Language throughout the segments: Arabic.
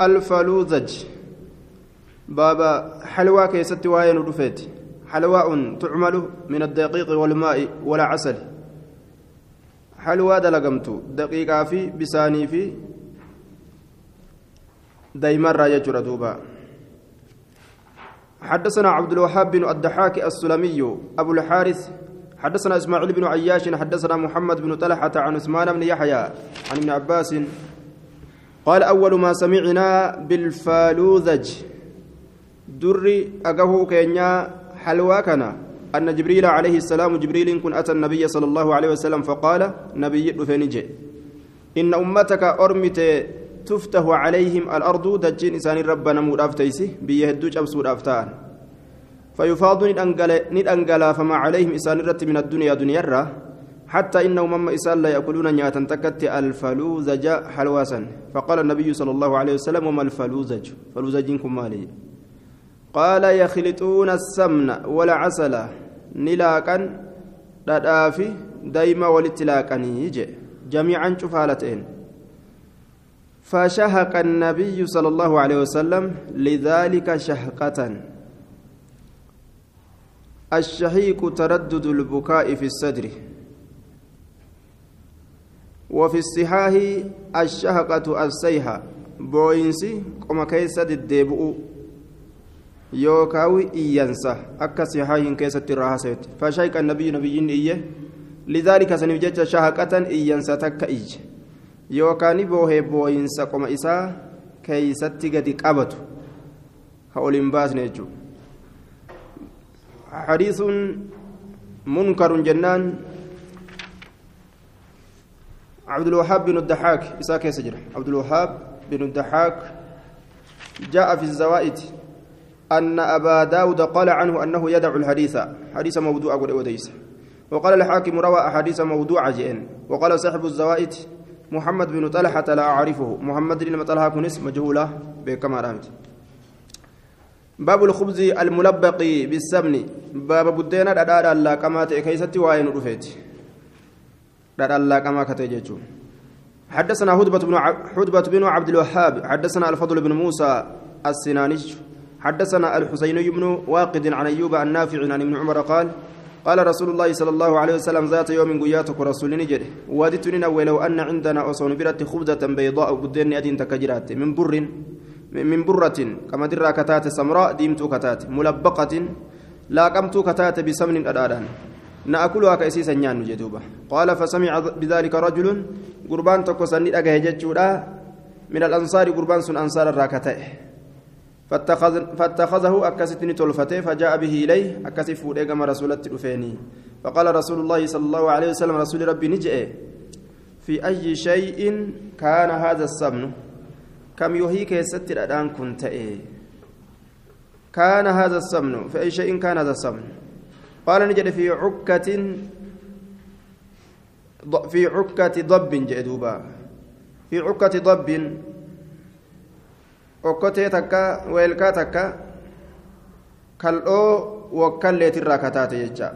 الفلوذج بابا حلوى كيست وين رفيت حلواء تعمل من الدقيق والماء ولا عسل حلوى دلقمت دقيقة في بساني في دايما راجع دوبا حدثنا عبد الوهاب بن الضحاك السلمي أبو الحارث حدثنا إسماعيل بن عياش حدثنا محمد بن طلحة عن عثمان بن يحيى عن ابن عباس قال أول ما سمعنا بالفالوذج دري أقهو كينيا حلوى كان أن جبريل عليه السلام جبريل كن أتى النبي صلى الله عليه وسلم فقال نبي فنجي. إن أمتك أرمت تفتح عليهم الأرض دجين إسان ربنا مرافتيسي بيهدوج أبسو رافتان فيفاض ندأنقلا فما عليهم إسان رت من الدنيا دنيا الرّ حتى إنهم مما إسال لا يأكلون نياتا تكت الفلوزج حلواسا. فقال النبي صلى الله عليه وسلم وما الفلوزج فلوزجكم مالي. قال يخلطون السمن ولا عسل نلاكا دافي دايما ولتلاكني يجي جميعا شفالتين. فشهق النبي صلى الله عليه وسلم لذلك شهقة. الشهيق تردد البكاء في الصدر. وفي الصحاح الشهقة السيحة. بوينسي قم كيسة الديبؤ يوكاوي إيانسا. أكا صحاح كيسة الرهاسة فشيك النبي نبي إيه. لذلك سنوجد شهقة إيانسا تكا إيج. يوكاني بوهي بوينسا قم إسا كيسة قد قبت هؤلاء باس نيجو. حديث منكر جنان. عبد الوهاب بن الضحاك إساك سجر عبد الوهاب بن الضحاك جاء في الزوائد أن أبا داود قال عنه أنه يدع الحديث. حديث موضوع أقول وديس وقال الحاكم روى أحاديث موضوع جئن وقال صاحب الزوائد محمد بن طلحة لا أعرفه. محمد بن طلحة كنس مجهولة بكما رامت باب الخبز الملبق بالسمن باب بدينا دادا لا كما كيستي وين رفيت. كما كتججو حدثنا هدبة بن حدبة بن عبد الوهاب حدثنا الفضل بن موسى السنانج حدثنا الحسين بن واقد عن أيوب النافع عن ابن عمر قال قال رسول الله صلى الله عليه وسلم ذات يوم قياتك رسول نجد وادتني ولو أن عندنا أصون برت خبزة بيضاء بدين أدين تكجرات من بر من برة كما درى كتات سمراء ديمت كتات ملبقة لا قمت كتات بسمن أداران نأكلها كأسيسا نيان جدوبة قال فسمع بذلك رجل قربان تقصني من الأنصار قربان سن أنصار فاتخذه أكستني تلفته فجاء به إليه أكسف وديقم رسولة الأفيني فقال رسول الله صلى الله عليه وسلم رسول ربي نجئ. في أي شيء كان هذا السمن؟ كم يهيك يستر الآن كنت إيه؟ كان هذا السمن. في أي شيء كان هذا السمن؟ قال نجد في عكة في عكة ضب جدوبا في عكة ضب takka kal'oo wakkalleetirraa kataate jecha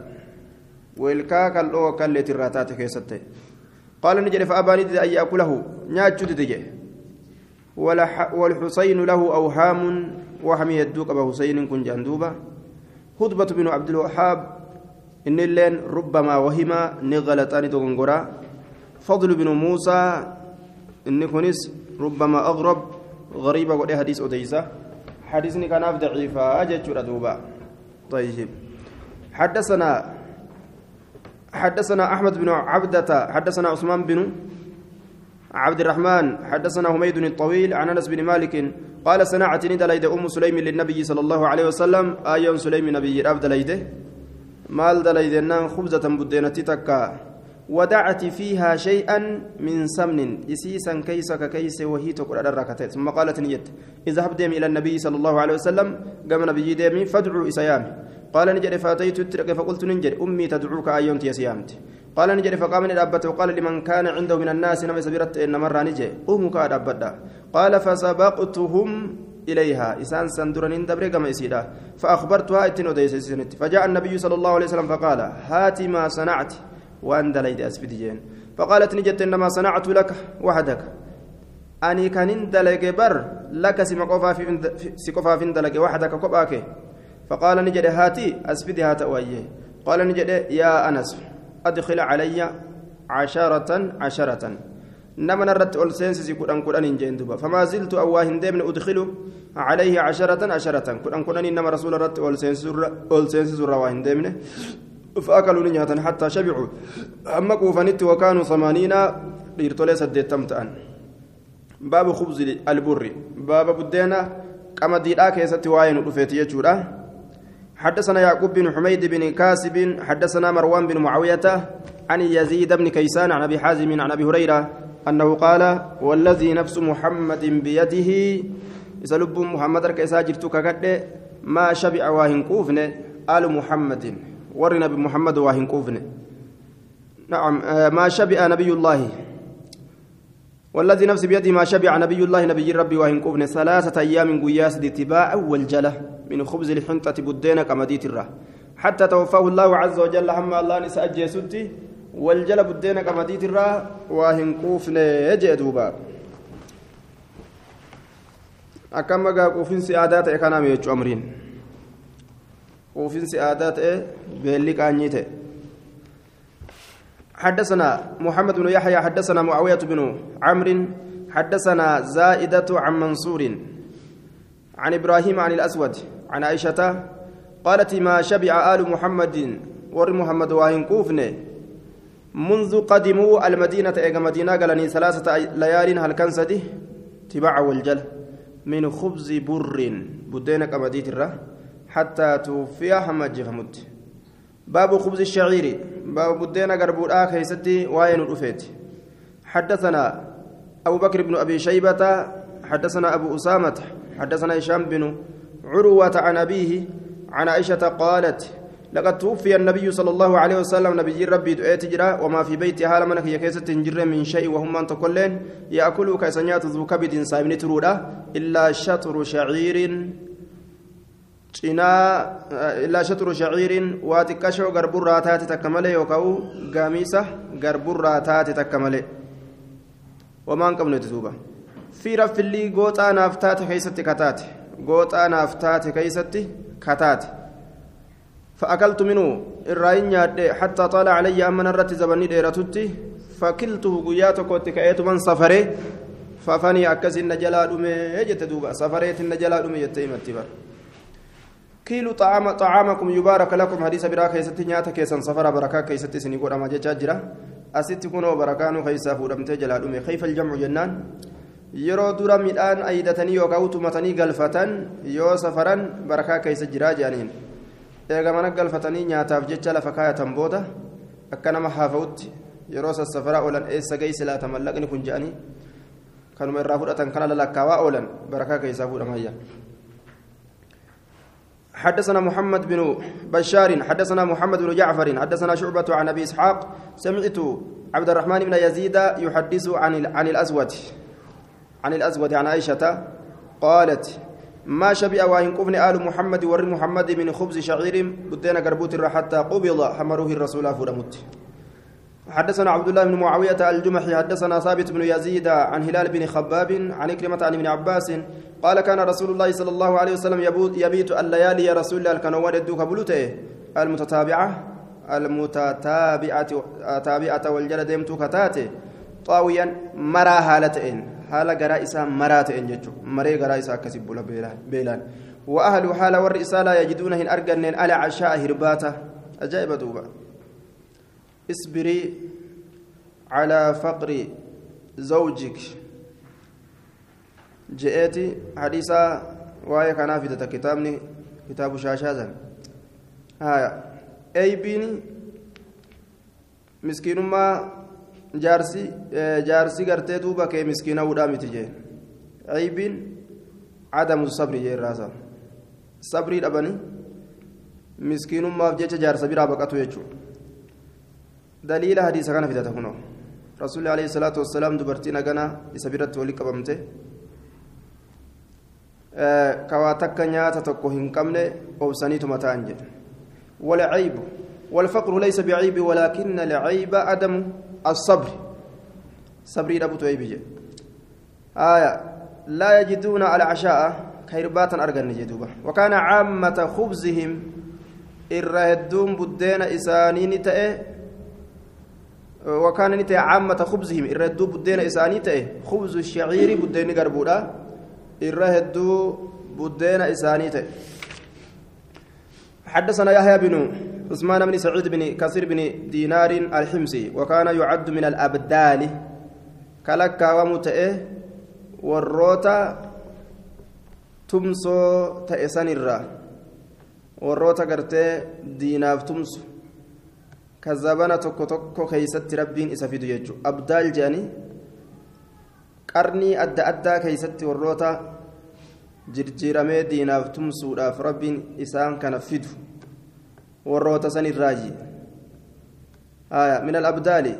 weelkaa kal'oo wakkalleetirraa taate keessatti qaala ni jedhe fa'abaanii dide an yaakulahu nyaachuu dide jedhe والحسين له أوهام وهم يدوك أبا حسين كن جندوبة خطبة بن عبد الوهاب إن اللين ربما وهم نغلطان تغنغرا فضل بن موسى إن كنس ربما أغرب غريبة قد حديث أديسة. حديثني كان ضعيفة أجت دوبا طيب. حدثنا حدثنا أحمد بن عبدة حدثنا عثمان بن عبد الرحمن حدثنا حميد الطويل عن أنس بن مالك قال صنعت ندليد أم سليم للنبي صلى الله عليه وسلم آية سليم نبي راب مال دليد خبزة بدينة تكا ودعت فيها شيئا من سمن. إسيسا كيس ككيس وهي تقول الركعتين. ثم قالت نيت اذهب ديم إلى النبي صلى الله عليه وسلم قام نبي ديمي فادعوا إسيام قال نجد فأتيت الترك. فقلت ننجد أمي تدعوك أيونت يا سيامت. قال نجد فقام الأبت وقال لمن كان عنده من الناس نمي سبيرت إن مرة نجي قوموا كأدبدا قال فسبقتهم إليها. إسان سندرن دبر كما إسيدا. فأخبرتها إتن فجاء النبي صلى الله عليه وسلم فقال هات ما صنعت. وأن دليد أسفد فقالت نجت إنما صنعت لك وحدك. أني كان دلق بر لك سقفا في دلق وحدك كباك فقال نجد هاتي أسفدي هات وأيه قال نجد يا أنس أدخل علي عشرة عشرة. نما نرت أول سينسي كودان كودان إنجين دوبا فما زلت أواهن ديمن أدخل عليه عشرة عشرة كودان كودان إنما رسول رت أول سينسي أول سينسي واهن ديمن فأكلوا نجهة حتى شبعوا أما كوفنت وكانوا ثمانين dhiirtolee saddeettam ta'an. Baaba khubzi alburri. Baaba buddeena qamadiidhaa keessatti waa'ee nu dhufeeti jechuudha. حدثنا يعقوب بن حميد بن كاسب حدثنا مروان بن معاوية عن يزيد بن كيسان عن أبي حازم عن أبي هريرة أنه قال والذي نفس محمد بيده إذا لب محمد ركيسا جرتك ما شبع واهن كوفن آل محمد ورنا بمحمد واهن كوفن. نعم ما شبع نبي الله. والذي نفس بيده ما شبع نبي الله نبي ربي وإن كفن ثلاثة أيام قياس اتباع والجلة من خبز الحنطة بدينا كمديت الره حتى توفاه الله عز وجل هم الله نساء والجلة بدينا وإن كفن يجدوبا akkam gaa quufinsi aadaa ta'e kanaame jechuu amriin? Quufinsi aadaa ta'e beelli qaanyii ta'e. حدثنا محمد بن يحيى حدثنا معاوية بن عمرو حدثنا زائدة عن منصور عن إبراهيم عن الأسود عن عائشة قالت ما شبع آل محمد ور محمد واهن كوفن منذ قدموا المدينة إيجا مدينة؟ قالني ثلاثة ليال هل كان سدي؟ تبع والجل. من خبز بر بدينك مديت حتى توفي حمد جفمت باب خبز الشعير. باب بدينا قربودا كيستي وين الأفيت. حدثنا أبو بكر بن أبي شيبة حدثنا أبو أسامة حدثنا هشام بن عروة عن أبيه عن عائشة قالت لقد توفي النبي صلى الله عليه وسلم نبي ربي دعيت جرا وما في بيتي حال منك يكيست جر من شيء وهم أن تقولين يأكلوا كيسنيات ذو كبد سايمن ترودا إلا شطر شعير waa xiqqashoo garburraa taate takka malee yookaan gaamiisa garburraa taate takka malee wamaan qabneeti duuba fiira fillii gooxaa naaf taate keessatti kataate gooxaa naaf taate keessatti kataate فأكلت منه الرأي حتى طال علي أما نرت زبني ديرتتي فكلته قيات كوت كأيت من سفري ففني أكس النجلا دمي يجت دوبا. سفريت النجلا دمي يتيم التبر كيلو طعام طعامكم يبارك لكم. حديث برا كيستي نياتا كيسن سفر بركة كيستي قد أما جرا أستي كونوا بركانو كيسا فودمتي جلالومي كيف الجمع جنان. yeroo dura midhaan aydatanii yookaan utumatanii galfatan yoo safaran barakaa keessa jiraa jedhaniin eega mana galfatanii nyaataaf jecha lafa kaayatan booda akka nama haafa'utti yeroo sassafaraa oolan eessa geessi laata mallaqni kun jedhanii kanuma irraa fudhatan kana lalakkaawaa oolan barakaa keessaa fuudhamayya. حدثنا محمد بن بشار حدثنا محمد بن جعفر حدثنا شعبة عن أبي إسحاق سمعت عبد الرحمن بن يزيد يحدث عن عن الأسود عن الأسود عن عائشة قالت ما شبع وإن قبن آل محمد ور محمد من خبز شعير بدينا قربوت حتى قبض حمروه الرسول فرمت حدثنا عبد الله بن معاوية الجمحي حدثنا ثابت بن يزيد عن هلال بن خباب عن كلمة عن ابن عباس قال كان رسول الله صلى الله عليه وسلم يبيت الليالي يا رسول الله الكنوان الدوك بلوته. المتتابعة المتتابعة تابعة والجلد يمتو كتاته طاويا مرا هالتين حال قرائسا مراتين جتشو مري قرائسا كسب بيلان وأهل حال والرسالة يجدونهن أرقنين على عشاء هرباته أجائب دوبا اصبري على فقر زوجك جئتي حديثا واي كان في كتابني كتاب شاشازا هايا اي بيني مسكينما jaarsi jaarsi gartee duuba kee miskiina hudhaa miti jee aybiin adamu sabri jee irraasa sabrii dhabanii miskiinummaaf jecha jaarsa biraa baqatu jechuudha دليل حديث كان في تكونو رسول الله عليه الصلاة والسلام دبرتين أجنا يسبيرت ولي كبمته كوا تكنيا تتكو هنكمنه أو سنيتو متانج والعيب والفقر ليس بعيب ولكن العيب الصبر. صبري أبو تعيب آية. لا يجدون على عشاء كيرباتا أرجن جدوبا وكان عامة خبزهم الرهدون بدين إسانين تأه. وكان نتي عامة خبزهم الرهدون بدين إسانين تأه. خبز الشعير بدين قربودا الرهدون بدين إسانين تأه. حدثنا يحيى بن عثمان بن سعيد بن كثير بن دينار الحمصي وكان يعد من الأبدال. كلكا ومتئه والروتا تمسو تأسان الرا. والروتا قرتي ديناف تمسو. كذبنا توكو توكو كيست ربين إسافيدو يجو. أبدال جاني. qarnii adda addaa keeysatti warroota jirjiiramee diinaaf tumsuudhaaf rabbiin isaan kana fidu warroota san irraaji min alabdaali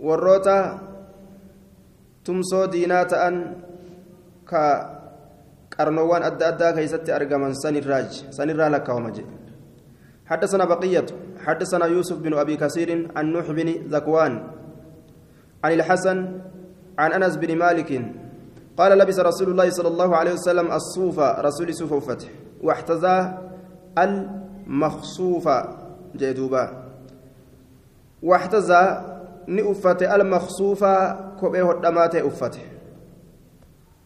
warroota tumsoo diinaa ta'an ka qarnoowwan adda addaa keeysatti argaman san irraaji san irraa lakkaawama jedhe حدثنا بقية حدثنا يوسف بن أبي كثير عن نوح بن ذكوان عن الحسن عن أنس بن مالك قال لبس رسول الله صلى الله عليه وسلم الصوف رسول صوف وفتح واحتذى المخصوفة جدوبا واحتذى نؤفت المخصوفة كوبيه الدمات أفته.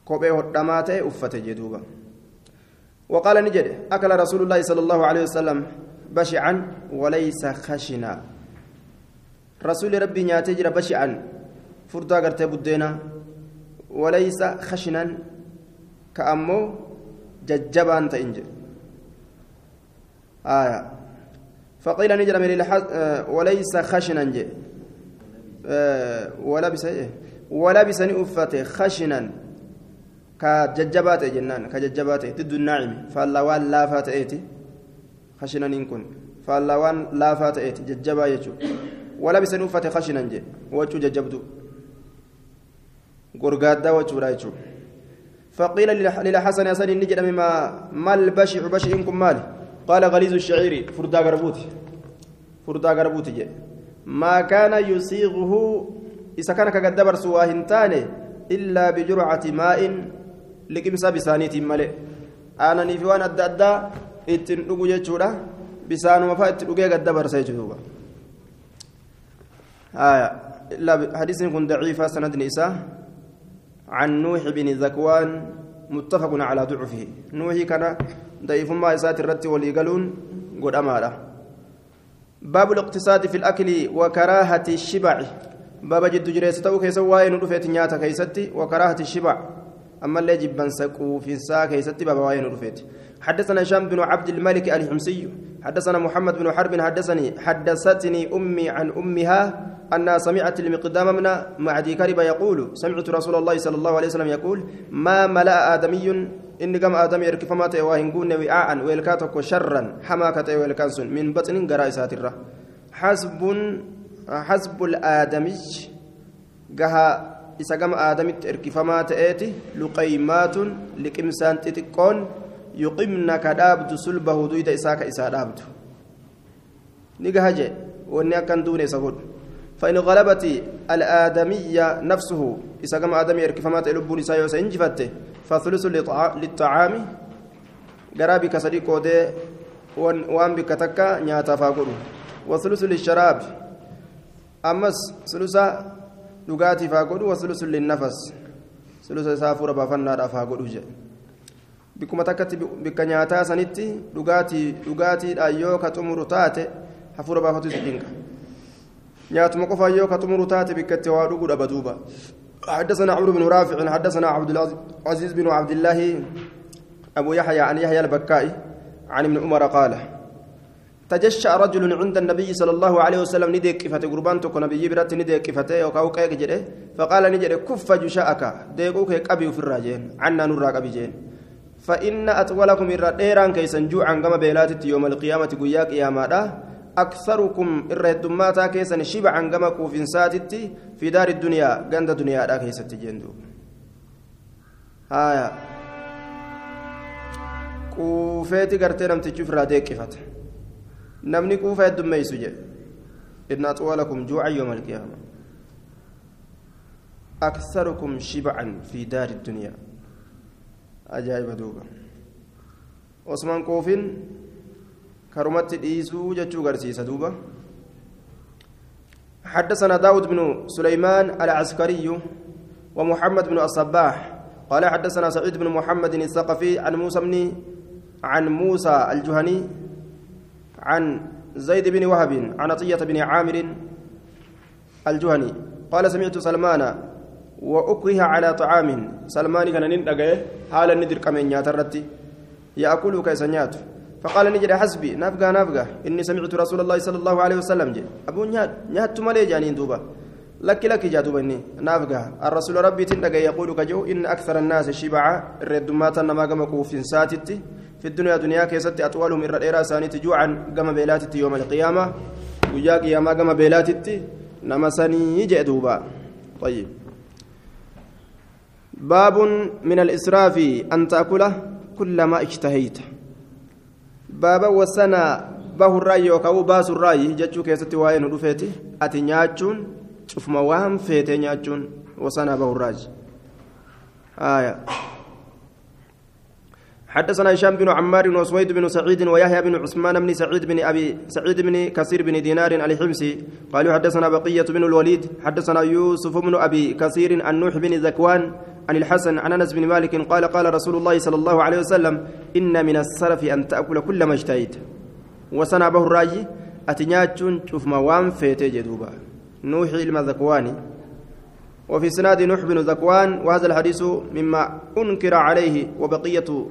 كوبيه الدمات أفته جدوبا وقال نجد أكل رسول الله صلى الله عليه وسلم بشعا وليس خشنا. رسول ربي ناتجر بشعا فردا قرتي بدينا. وليس خشنا كأمو ججبان تنجي آية. فقيل نجر من وليس خشنا جي آه ولبس إيه؟ ولبس نؤفته خشنا. كججبات جنان كججبات ضد الناعم فاللوان لا فات إيتي. خشنا نكون فاللوان لا فات إيتي. ججبا يجو. ولبس نؤفته خشنا جي وجو ججبدو. غرغادا وجو رايجو فقيل للحسن حسن نجد ما ما البشع؟ بشع مالي. قال غليظ الشعير فردا غربوتي. فردا غربوتي جي. ما كان يسيغه إذا كان كقدبر سواهنتان إلا بجرعة ماء bisaaniitiin malee aananii fi waan adda addaa ittiin dhugu jechuudha bisaanuma fa'aa itti dhugee gadda barsa jechuudha حديث كن ضعيفة سند نساء. عن نوح بن ذكوان متفق على ضعفه. نوح كان ضعيف ما إسات الرت والإيقلون قد أمارة باب الاقتصاد في الأكل وكراهة الشبع. باب جد جريسته كيسا واين رفيت نياتا كيستي وكراهة الشبع. أما اللي سقو في الساعة كيستي بابا واين رفيت حدثنا هشام بن عبد الملك الحمصي. حدثنا محمد بن حرب. حدثني حدثتني أمي عن أمها أنها سمعت المقدام من معدي كرب يقول سمعت رسول الله صلى الله عليه وسلم يقول ما ملأ إن قام آدم يركف ما وهنقون وعاء ويلكاتك شرا حماكة ويلكانسون من بطن قرائسات الره حسب حسب aadamitti erkifamaa ta'eeti luqaymaatun liqimsaan xixiqqoon yuqimna ka dhaabdu sulbahu duyda isaa ka isaa dhaabdu ni gaha jee wanni akkan duune isa godhu فإن غلبت الآدمية نفسه إذا كما آدمي إركفمات لبون إسا يوسا إنجفته فثلث للطعام قرابي كسري كودي وان بك تكا نياتا فاقلو وثلث للشراب أمس ثلث dhugaatii faa godhu wasulusu linnafas sulusa isaa fuura baafannaadhaaf haa godhu jedhe bikkuma takkatti bikka nyaataa sanitti dhugaatii dhugaatiidhaan yoo ka xumuru taate hafuura baafatu si dinqa nyaatuma qofaan yoo ka xumuru taate bikkatti waa dhuguu dhaba duuba حدثنا عمرو بن رافع حدثنا عبد العزيز بن عبد الله أبو يحيى عن يحيى البكائي عن ابن عمر قال تجشأ رجل عند النبي صلى الله عليه وسلم نديك كفته قربان تكون نبي برات نديك كفته وكاو كايك جده فقال نجد كف جشاءك ديقوك قبي في الراجين عنا نرى قبي جين. فإن أطولكم الرديران كيسن جوعا كما بيلاتت يوم القيامة قياك يا مادا أكثركم الردماتا كيسن شبعا كما كوفين ساتتي في دار الدنيا قند دنيا دا كيست جندو هايا. كوفيتي قرتي في الراديك كفته namni quufa heddummeeysu jedhe inna axwaalakum juucan yooma alqiyaama أكثركم شبعا في دار الدنيا. أجايب دوبا. عثمان كوفين كرمت ديسو جتشو غرسيس دوبا حدثنا داود بن سليمان العسكري ومحمد بن الصباح قال حدثنا سعيد بن محمد الثقفي عن موسى بن عن موسى الجهني عن زيد بن وهب عن عطية بن عامر الجهني قال سمعت سلمان وأكره على طعام. سلمان كان نندقه حال الندر كمن ياترتي. يأكل كيسنيات فقال نجد حسبي. نفقا نفقا إني سمعت رسول الله صلى الله عليه وسلم جي. أبو نيات نيات مالي جانين دوبا. لك لك جاتوبا إني. نفقا الرسول ربي تندقى يقول كجو إن أكثر الناس شبعا. الردمات نما قم كوفين ساتتي. في الدنيا دنيا كيست أطولهم إرى الإيرا سانيت جوعا. قم بيلاتتي يوم القيامة. وياك يا ما قم بيلاتتي. نما سني جئ طيب. باب من الإسراف أن تأكله كلما اشتهيت baaba wasanaa bahu irraa yookaan baasu irraa jechuu keessatti waa'ee nu dhufeeti. Ati nyaachuun cufuma waan feetee nyaachuun wasanaa bahu irraa حدثنا هشام بن عمار وسويد بن سعيد ويحيى بن عثمان بن سعيد بن ابي سعيد بن كثير بن دينار الحمصي قالوا حدثنا بقيه بن الوليد حدثنا يوسف بن ابي كثير عن نوح بن ذكوان عن الحسن عن أنس بن مالك قال قال رسول الله صلى الله عليه وسلم إن من السلف أن تأكل كل ما اشتهيت وسنا به الراجي أتنياتشون شوف ما وان فيتي جدوبا. نوح المذكواني وفي سناد نوح بن ذكوان وهذا الحديث مما أنكر عليه وبقية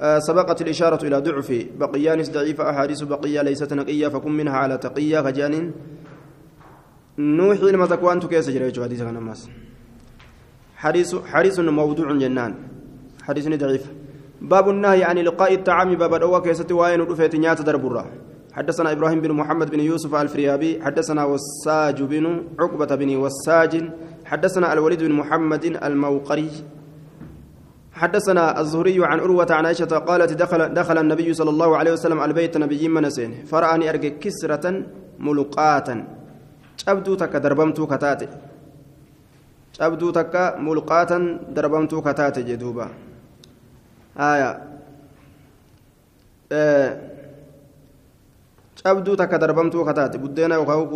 آه، سبقت الإشارة إلى ضعف بقيان ضعيفة أحاديث بقية ليست نقية فكن منها على تقية خجان. نوح لما تكوان تكيس جريج حديث حديث حديث موضوع جنان. حديث ضعيف. باب النهي عن لقاء الطعام باب الأوى كيست وين رفيت نيات دربرة. حدثنا إبراهيم بن محمد بن يوسف الفريابي حدثنا وساج بن عقبة بن وساج حدثنا الوليد بن محمد الموقري. حدثنا الزهري عن عروة عن عائشة قالت دخل دخل النبي صلى الله عليه وسلم البيت نبي منسين. فرأني أرجع كسرة ملقاة. takka darbamtuu kataate cabduu takka mulqaatan darbamtuu kataate jee duuba haya cabduu takka darbamtuu kataate buddeena yookaan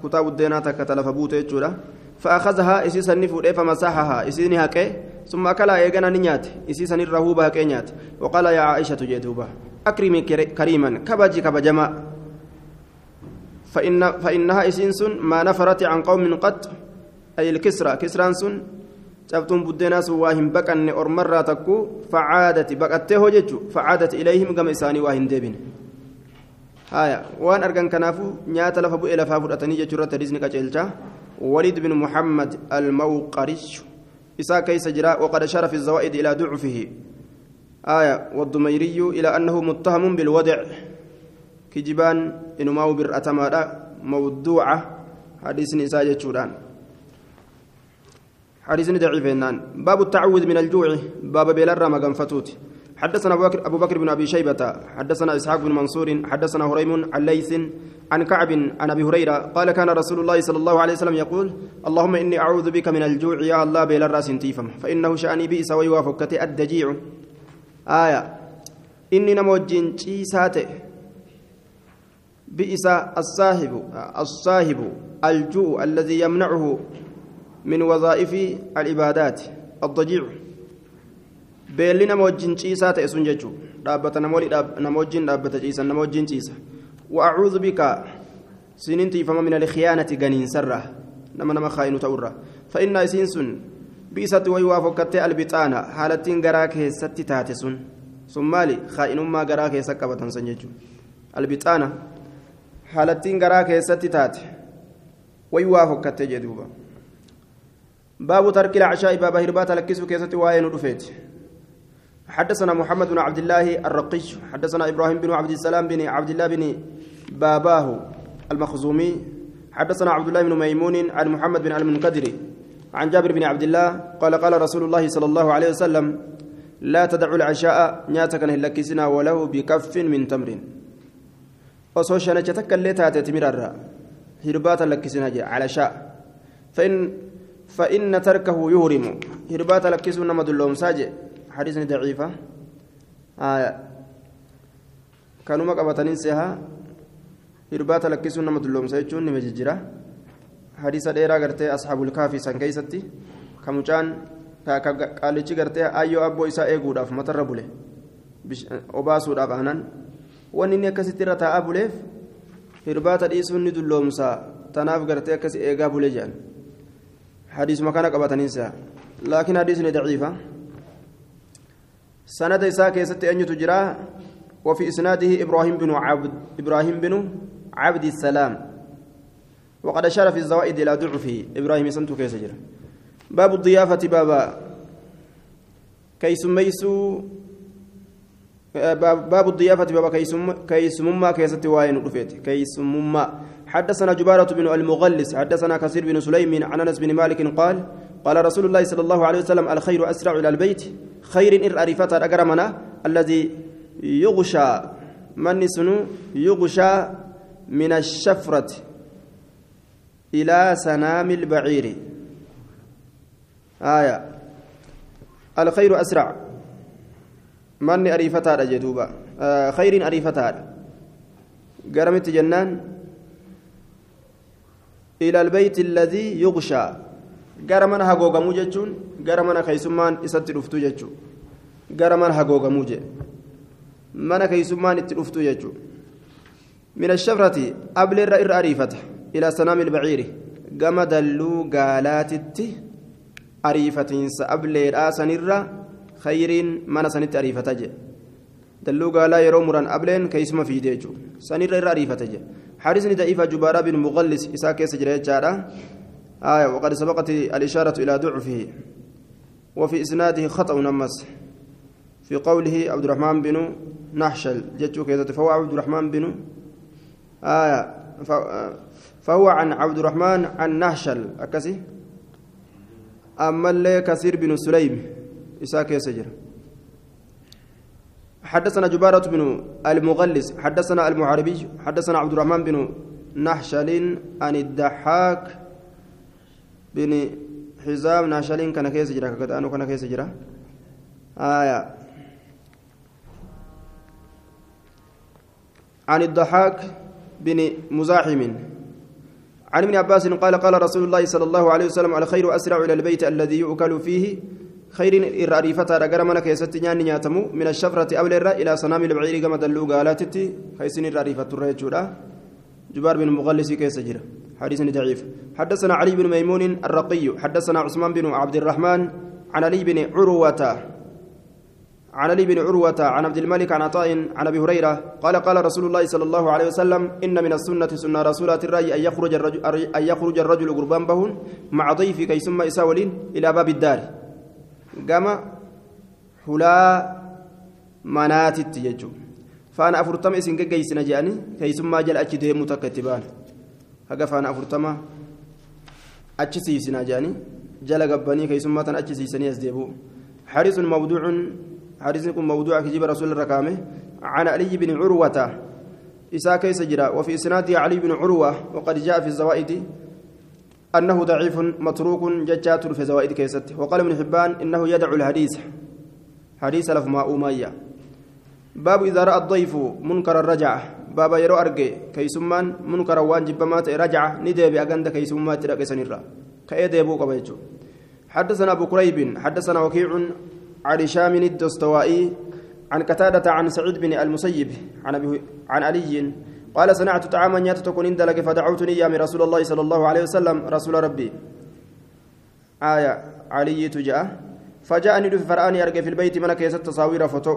kutaa buddeenaa takka talafa buute jechuudha فأخذها إسي سني فودي فمسحها إسيني هكي ثم أكلها إيغانا نيات إسي سني رهوبة هكي نيات وقال يا عائشة جدوبة أكرمي كريما كبجي كبجما فإن فإنها إسين ما نفرت عن قوم قد أي الكسرى كسران سن waa hin baqanne ormarraa takku facaadati baqattee hojjechu facaadati ilayhim gama isaanii waa hin deebine haya waan argan kanaafuu nyaata lafa bu'ee lafaa fudhatanii jechuu irratti hadiisni qaceelchaa وليد بن محمد الموقرش إسا كيس جراء وقد شرف الزوائد إلى ضعفه آية والضميري إلى أنه متهم بالودع كجبان إنما برأتما موضوعة حديث نساء جتشوران حديث ضعيف باب التعوذ من الجوع. باب بلر ما حدثنا أبو بكر بن أبي شيبة. حدثنا إسحاق بن منصور. حدثنا هريم عن ليث عن كعب عن أبي هريرة. قال كان رسول الله صلى الله عليه وسلم يقول اللهم إني أعوذ بك من الجوع. يا الله بلا الراس تيفم. فإنه شأني بئس ويوافقك الدجيع. آية. إني نموجين تيسات بئس الصاحب الصاحب الجوع الذي يمنعه من وظائف العبادات الضجيع nama wajjin dhaabbata ciisan nama wajjin ciisa wa'acuudhu bika sinin tiifama min alkhiyaanati ganiinsarra nama nama kaa'inu ta'urra fa'innaa isiin sun biisatti wayi waa fokkattee albixaana haalattiin garaa keessatti taate sun sun maali kaa'inummaa garaa keessa qabatan san jechuun albixaana haalattiin garaa keessatti taate wayi waa fokkattee jedhuuba tarkii lacashaa'i baaba hirbaata lakkisuu keessatti waa'ee nu dhufeeti حدثنا محمد بن عبد الله الرقي حدثنا إبراهيم بن عبد السلام بن عبد الله بن باباه المخزومي حدثنا عبد الله بن ميمون عن محمد بن المنكدر عن جابر بن عبد الله قال قال رسول الله صلى الله عليه وسلم لا تدعوا العشاء نياتك لكسنا وله بكف من تمر. osoo shanacha takka illee taate timirarra hirbaata lakkisina jira على شاء. فإن تركه يهرم هربات لكسو نما دلوم ساجي حديث ضعيفة آية كانوا مقبتنين سيها هربات لكسو نما دلوم ساجي نمججرة حديث ديرا غرتي أصحاب الكافي سان كيستي كمجان qaalichi gartee ayyoo abboo isaa eeguudhaaf matarra bule obaasuudhaaf aanan wanni inni akkasitti irra taa'aa buleef hirbaata dhiisuun ni dulloomsa tanaaf gartee akkasi eegaa bule jedhan hadiisuma kana qabataniinsa laakiin hadiisni daciifa sanada isaa keessatti eenyutu jira وفي إسناده إبراهيم بن عبد إبراهيم بن عبد السلام. وقد أشار في الزوائد إلى ضعفه. إبراهيم santu keessa jira. باب الضيافة baaba. keessummeessuu باب الضيافة baaba keessummaa keessatti waa'een رفيت keessummaa. حدثنا جبارة بن المغلس حدثنا كثير بن سليم عن أنس بن مالك قال قال رسول الله صلى الله عليه وسلم الخير أسرع إلى البيت خير إر أريفة أقرمنا الذي يغشى من سنو يغشى من الشفرة إلى سنام البعير. آية. الخير أسرع. من أريفتها جدوبا آه خير أريفتها قرمت جنان إلى البيت الذي يغشى قرمنا هقوقمو جتشون قرمنا كيسمان إسات رفتو جتشو قرمنا هقوقمو جي mana keeysummaan itti dhuftu jechuudha min ashabrati ableerra irra ariifata ilaa sanaami ilbaciiri gama dalluu gaalaatitti ariifatiinsa ableedhaa sanirra khayriin mana sanitti ariifata jedhe dalluu gaalaa yeroo muran ableen keeysuma fiide jechuudha sanirra irra ariifata jedhe حارسني ضعيف جبارة بن مغلس إساك سجريت جارة. آية وقد سبقت الإشارة إلى ضعفه. وفي إسناده خطأ نمس. في قوله عبد الرحمن بن نحشل. جتشو كذا فهو عبد الرحمن بن آية فهو عن عبد الرحمن عن نحشل. أكسي؟ أما كثير بن سليم. إساك سجر حدثنا جبارة بن المغلس حدثنا المحاربي حدثنا عبد الرحمن بن نحشل عن الضحاك بن حزام. نحشل كان كيس جرا كان كان كيس جرا. آية. عن الضحاك بن مزاحم. عن ابن عباس قال قال رسول الله صلى الله عليه وسلم على خير أسرع إلى البيت الذي يؤكل فيه خير الراريفة رجل من كيست نيان ياتمو من الشفرة أول الرا إلى صنام البعير كما دلوا قالاتتي خيسن الراريفة الرجولة جبار بن مغلس كيس جرا. حديث ضعيف. حدثنا علي بن ميمون الرقي. حدثنا عثمان بن عبد الرحمن عن علي بن عروة. عن علي بن عروة عن عبد الملك عن عطاء عن أبي هريرة قال قال رسول الله صلى الله عليه وسلم إن من السنة سنة رسولات الرأي أن يخرج الرجل أن يخرج الرجل قربان بهن مع ضيف كي ثم إساولين إلى باب الدار. قام حلا منات التيجو فأنا أفرتم إسن جيسنا جاني كي ثم جل أجده متكتبان هقا فأنا أفرتم أجسيسنا جاني جل قباني كي ثم تن أجسيسني أزديبو حارس موضوع حديث كن موضوع كجيب رسول الركامه عن علي بن عروة إساء كيس جرا وفي إسناد علي بن عروة وقد جاء في الزوائد أنه ضعيف متروك ججات في زوائد كيست. وقال ابن حبان إنه يدعو الحديث. حديث لف ما أمية باب إذا رأى الضيف منكر الرجعة باب يرو أرجي كيسمان منكر واجب مات رجعة ندي بأجند كيسمات رقصن الرا كأيدي أبو قبيتشو حدثنا أبو كريب. حدثنا وكيع عن هشام الدستوائي عن قتادة عن سعيد بن المسيب عن أبي عن علي قال صنعت طعاما يتتكون اندلك فدعوتني يا من رسول الله صلى الله عليه وسلم. رسول ربي. آية علي تجاء فجاءني فرآني أرقى في البيت من كيست تصاوير فوتو.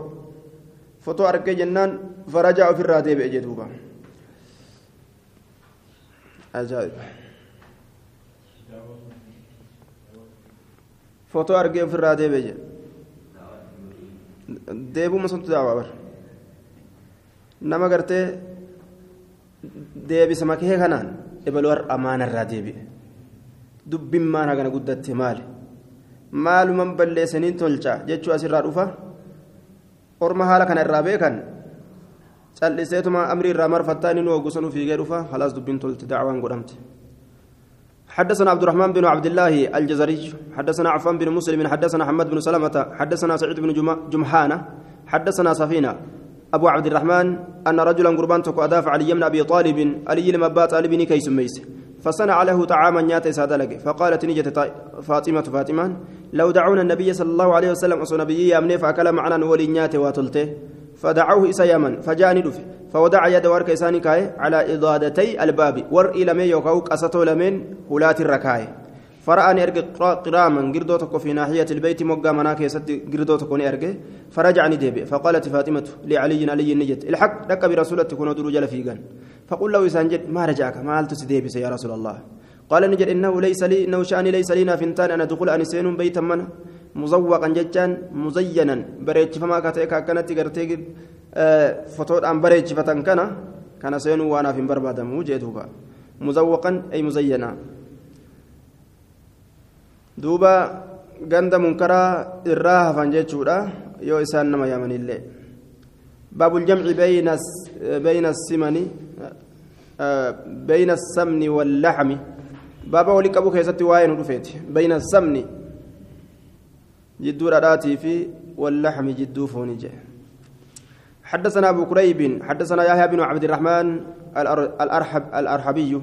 فوتو أرقى جنان فرجع في الراتب أجدوبا أجائب فوتو أرقى في الراتب deebuma suntu daawaa bar nama gartee deebisa makee kanaan ebaluu amaanarraa deebi'e dubbiin maan hagana guddatte maali maaluman balleessanii tolcha jechuu asirraa dhufa orma haala kana irraa beekan calliseetuma amrii irraa marfattaa inni nu oggusanuu fiigee dhufa halaas dubbiin tolte daawaan godhamte حدثنا عبد الرحمن بن عبد الله الجزري حدثنا عفان بن مسلم حدثنا حماد بن سلمة حدثنا سعيد بن جمحانة حدثنا سفينة أبو عبد الرحمن أن رجلا قربان تكو أداف علي بن أبي طالب علي لما بات طالب كي سميس فصنع له طعاما نياتي سادلك فقالت نجت فاطمة فاطمة لو دعونا النبي صلى الله عليه وسلم أصو نبي يامني فأكل معنا ولي نياتي واتلته. فدعوه إسا يمن فجاءني دفه. فوضع يد ورك إساني على إضادتي الباب. ور إلى مي يوكاو قصته لمن هلات الركاي. فرآني أرجع قراما قردو تكو في ناحية البيت مقا مناك يسد قردو تكوني أرجع فرجعني ديبي فقالت فاطمة لعلي علي نجت الحق لك برسولة تكون درو جل فيقان فقل له إسانجد ما رجعك ما هل تسديبي يا رسول الله قال نجد إنه ليس لي إنه شأني ليس لنا فنتان أن أدخل أن سين بيتا من مزوقا ججان مزينا بريتش فما كاتيك كانت قرتيك آه فتوت أن بريتش فتن كان كان سين وأنا في بربادا موجدوبا مزوقا أي مزينا duuba ganda munkaraa irraa hafan jechuudha yoo isaan nama yaamanillee baabu ljamci bayna simani bayna samni wallaxmi baaba walii qabu keessatti waa'ee nu dhufeeti bayna samni jidduu dhadhaatii fi wallaxmi jidduu fooni jedhe حدثنا أبو كريب حدثنا يحيى بن عبد الرحمن الأرحب الأرحبي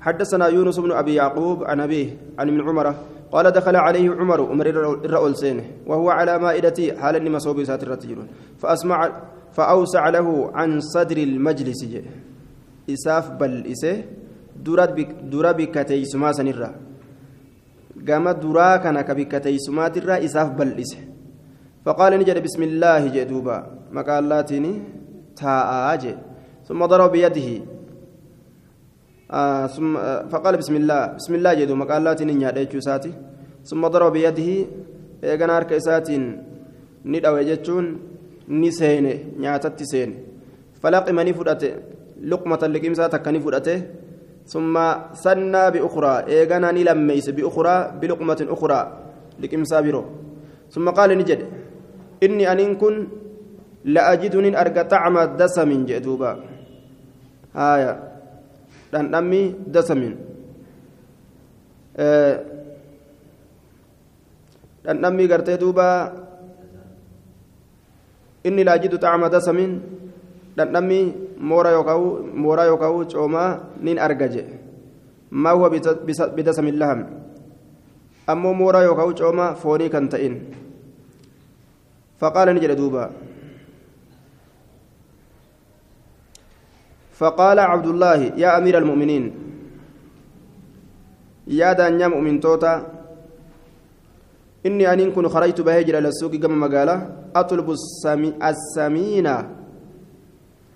حدثنا يونس بن أبي يعقوب عن أبيه عن ابن عمر قال دخل عليه عمر عمر سينه وهو على مائدتي حال إني مصوب سات الرتجل فأسمع فأوسع له عن صدر المجلس. إساف بل إسه درات بك درا بكتي سما سنرا. قام درا كان كبكتي سما ترى إساف بل إسه. فقال نجد بسم الله جدوبا مقالاتني تاء ثم ضرب بيده. آه ثم آه فقال بسم الله بسم الله جدو مقالات نيا ديچو ساتي ثم ضرب بيده ايغنا ارك ساتين نداو جچون ni seene nyaatatti seene falaqima ni fudhate luqmatan liqimsaa takka ni fudhate summa sannaa biukhraa eeganaa ni lammeeyse biukhraa biluqmatin ukhraa liqimsaa biroo summa qaala ni jedhe inni aniin kun la'ajidu nin arga xacma dasamin jedhe duuba haaya dhandhammi dasamin dhandhammi gartee duuba inni laajidu xacma dasamin dhandhammi moora yookaan mooraa yookaan coomaa nin arga je maa huwa bidasamin laham ammoo mooraa yookaan coomaa foonii kan ta'in faqaala ni jedhe duuba فقال عبد الله يا أمير المؤمنين يا دانيا مؤمن توتا إني أن كن خرجت بهجر إلى السوق كما مقالة أطلب السمي السمين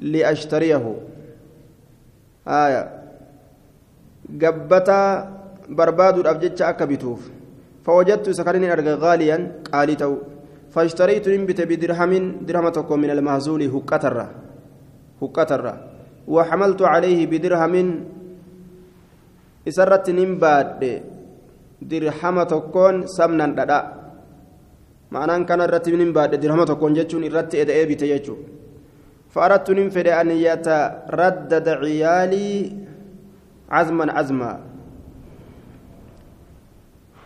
لأشتريه. آية. قبتا برباد الأبجد أكبتوف فوجدت سكرني أرجع غاليا قالي تو. فاشتريت نبت بدرهم درهم من المهزول هكترة هكترة وحملت عليه بدرهم إسرت نمباد درهم تكون سمنا ددا معنى كان الرتب نمباد درهم تكون جتشون الرت إدأ بتيجو فأردت ننفد أن يتردد عيالي عزما عزما.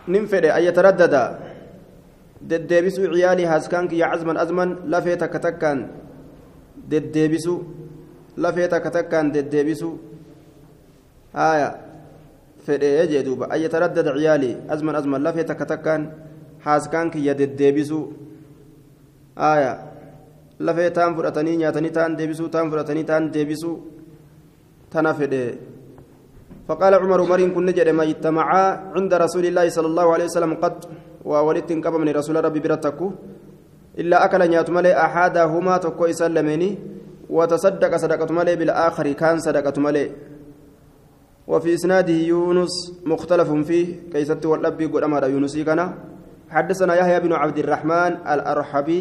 ننفد أن يتردد. deddeebisuu ciyaalii haaskaan kiyya cazman azman lafee takka takkaan lafee takka takkaan deddeebisuu haya fedhee jee duuba an yataraddada ciyaalii azman azman lafee takka takkaan haaskaan kiyya deddeebisuu haya lafee taan fudhatanii nyaatanii taan deebisuu taan fudhatanii taan deebisuu tana fedhee فقال عمر عمر كن نجد ما اجتمعا عند رسول الله صلى الله عليه وسلم قد وولدت انقب من رسول ربي برتكو إلا أكل نيات ملي أحدهما تكو يسلمني وتصدق صدقة ملي بالآخر كان صدقة ملي. وفي إسناده يونس مختلف فيه كيست والأبي قد أمر يونس كان حدثنا يحيى بن عبد الرحمن الأرحبي.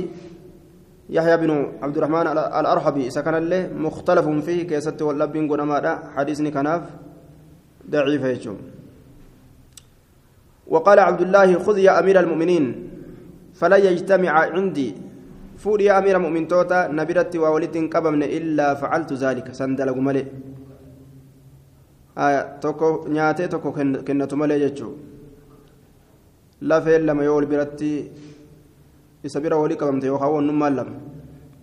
يحيى بن عبد الرحمن الأرحبي سكن له مختلف فيه كيست والأبي قد أمر؟ حديثني كناف ضعيف وقال عبد الله خذ يا أمير المؤمنين فلا يجتمع عندي فور يا أمير المؤمنين توتا نبرت وولد قبمن إلا فعلت ذلك سندلق ملئ tokko nyaatee tokko kennatu malee jechuun lafeen lama yoo wal biratti isa bira walii qabamte yookaan wannummaan lama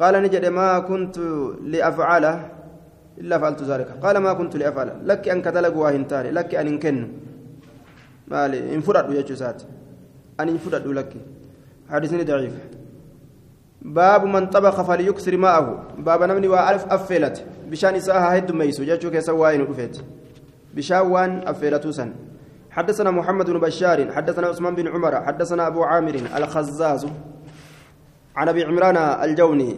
qaala ni jedhe maa kuntu li'afcala illaa fa'altu zaalika qaala maa kuntu li'afcala lakki an ka dalagu waa hin taane lakki an hin kennu maali hin fudhadhu jechuu isaati an hin fudhadhu lakki حديثني ضعيف باب من طبخ فليكسر ماءه. باب نمني وألف أفلت bishaan isaa haa heddummeessu. jechuu keessa واين رفيت بشاوان أفيرتوسا حدثنا محمد بن بشار. حدثنا عثمان بن عمر. حدثنا أبو عامر الخزاز. عن أبي عمران الجوني.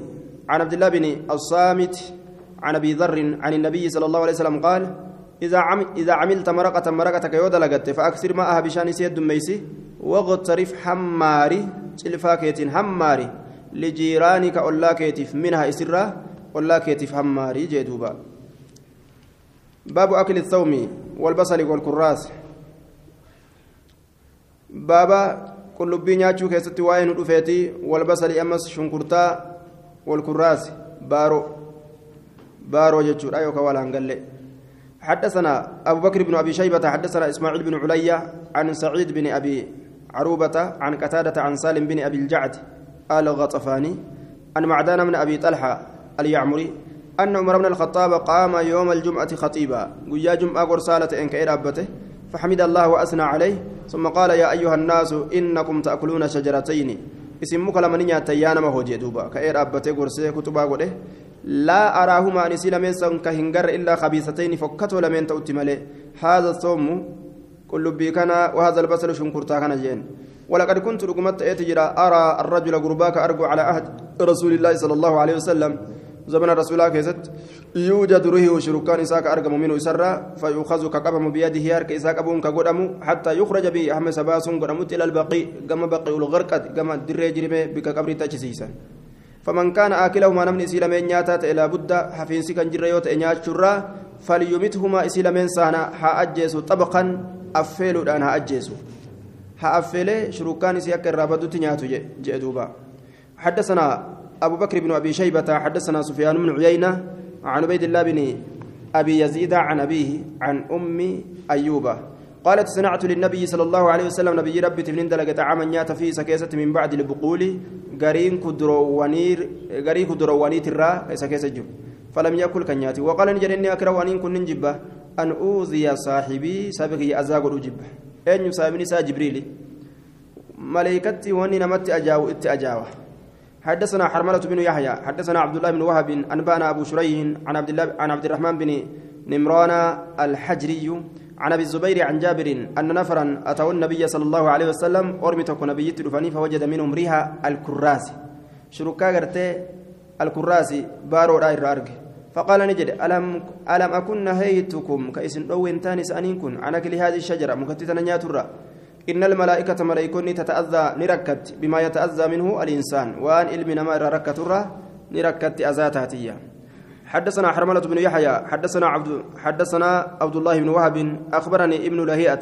عن عبد الله بن الصامت. عن أبي ذر. عن النبي صلى الله عليه وسلم قال إذا عمل إذا عملت مرقة مرقتك yoo dalagde فأكثر ماءها bishaan isaa heddummeessi. واغترف حماري تلفاكيت حماري. لجيرانك أولاكيتف منها إسرة أولاكيتف حماري جدوبا باب أكل الثوم والبصل والكراس. بابا qullubbii nyaachuu keessatti waa'ee nu dhufeeti walbasali ammas shunkurtaa walkurraas baaroo baaroo jechuudha yookaan walaan galle حدثنا أبو بكر بن أبي شيبة حدثنا إسماعيل بن عليا عن سعيد بن أبي عروبة عن قتادة عن سالم بن أبي الجعد. آل غطفاني عن معدان بن أبي طلحة اليعمري أن عمر بن الخطاب قام يوم الجمعة خطيبا. ويا جمعة قرصالة إنك إرابته فحمد الله وأثنى عليه ثم قال يا أيها الناس إنكم تأكلون شجرتين. اسمك لمن ياتيان ما هو جدوبا. كإر أبتي قرسي كتبا قده لا أراهما أن يسيل من سن كهنجر إلا خبيثتين فكتوا لمن تؤتي هذا الصوم كل بيكنا وهذا البصل شنكرتا كان جين. ولقد كنت رقمت أتجرى أرى الرجل قرباك أرجو على عهد رسول الله صلى الله عليه وسلم. زمن رسول الله كيست. يوجد روحه شركان إساك أرقم منه سرا فيؤخذ كقبم بيده يارك إساك أبون كقدم حتى يخرج به أحمد سباس قدمت إلى البقي كما بقي الغرقد كما دري جرمه بك قبر تجسيسا. فمن كان آكله ما نمني إسيل من إلى بد حفينسي كان جريوت إنيات شرا فليمتهما إسيل من سانا ها طبقا أفيلو دان ها ها أفيلي شركان إسياك الرابدو تنياتو جئدوبا حدثنا أبو بكر بن أبي شيبة حدثنا سفيان بن عيينة عن عبيد الله بن أبي يزيد عن أبيه عن أم أيوب قالت صنعت للنبي صلى الله عليه وسلم نبي ربي تفنين دلقة عاما نيات في سكيسة من بعد البقول قرين كدرو ونير قرين كدرو ونيت الرا سكيسة جب فلم يأكل كنياتي وقال نجد إني أكره أن كن أن أوذي صاحبي سابقي أزاق الأجبة أين يسابني سا جبريل ملائكتي واني نمت أجاو ات أجاوه حدثنا حرملة بن يحيى حدثنا عبد الله بن وهب أنبانا أبو شريح عن عبد الله عن عبد الرحمن بن نمران الحجري عن أبي الزبير عن جابر أن نفرا أتوا النبي صلى الله عليه وسلم أرمتك نبي تلفني فوجد منهم ريها الكراس شركا بارو راي الرارق فقال نجد ألم ألم أكن نهيتكم؟ كإسن أو إنتان سأنينكم عن أكل هذه الشجرة مكتتنا نياترا إن الملائكة ملائكون تتأذى نركت بما يتأذى منه الإنسان. وأن علم نما ركت نركت أزاتاتية حدثنا حرملة بن يحيى حدثنا عبد حدثنا عبد الله بن وهب أخبرني ابن لهيئة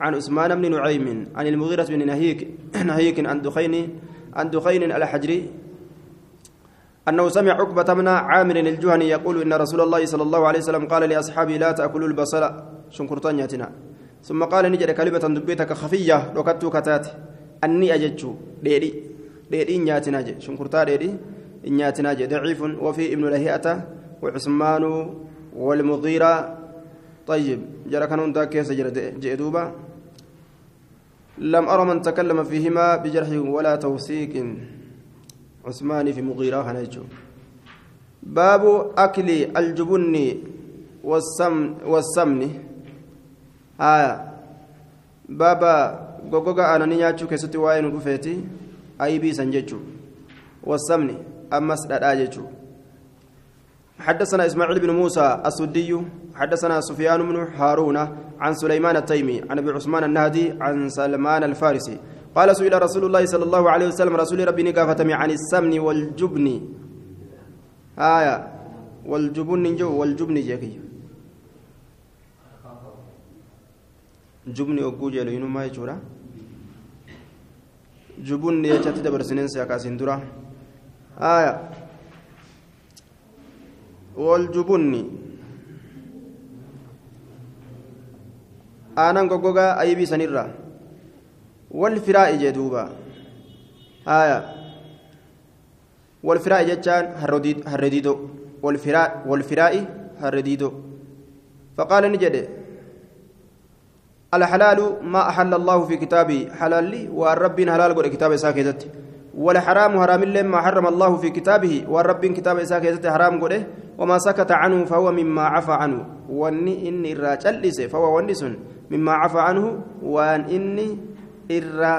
عن عثمان بن نعيم عن المغيرة بن نهيك نهيك عن دخين عن دخين الحجري أنه سمع عقبة بن عامر الجهني يقول إن رسول الله صلى الله عليه وسلم قال لأصحابه لا تأكلوا البصل شنكرتان ياتنا. ثم قال نجد كلمة دبيتك خفية لوكتو كتات أني أججو ديري ديري نياتنا جي. شنكرتا ديري نياتنا جي. ضعيف وفي ابن لهيئة وعثمان والمغيرة. طيب. جرى كانوا ذاك كيس جئدوبا لم أرى من تكلم فيهما بجرح ولا توثيق. عثمان في مغيرة هنجو باب أكل الجبن والسمن. والسمن baaba goggoga aananii nyaachuu keessatti waa'ee nu dhufeeti aybiisan jechuu wasamni ammas dhadhaa jechuu حدثنا إسماعيل بن موسى السدي. حدثنا سفيان بن هارون عن سليمان التيمي عن أبي عثمان النهدي عن سلمان الفارسي. قال سئل رسول الله صلى الله عليه وسلم رسول ربي نقافتم عن السمن والجبن آية والجبن جو والجبن جاكي jubni ogguu jeelu inummaa jechuudha jubunni jechatti dabarsineensi akkasiin dura haya waljubunni aanan goggogaa aybii sanirraa jee duuba. Haya walfiraa'i jechaan harrediidoo walfiraa'i harrediidoo faqaala ni jedhe. الحلال ما أحل الله في كتابه حلال لي والرب حلال قول كتاب إساء والحرام حرام ما حرم الله في كتابه والرب كتاب إساء حرام قوله وما سكت عنه فهو مما عفى عنه واني إني الراجل فهو ونس مما عفى عنه وان إني إرى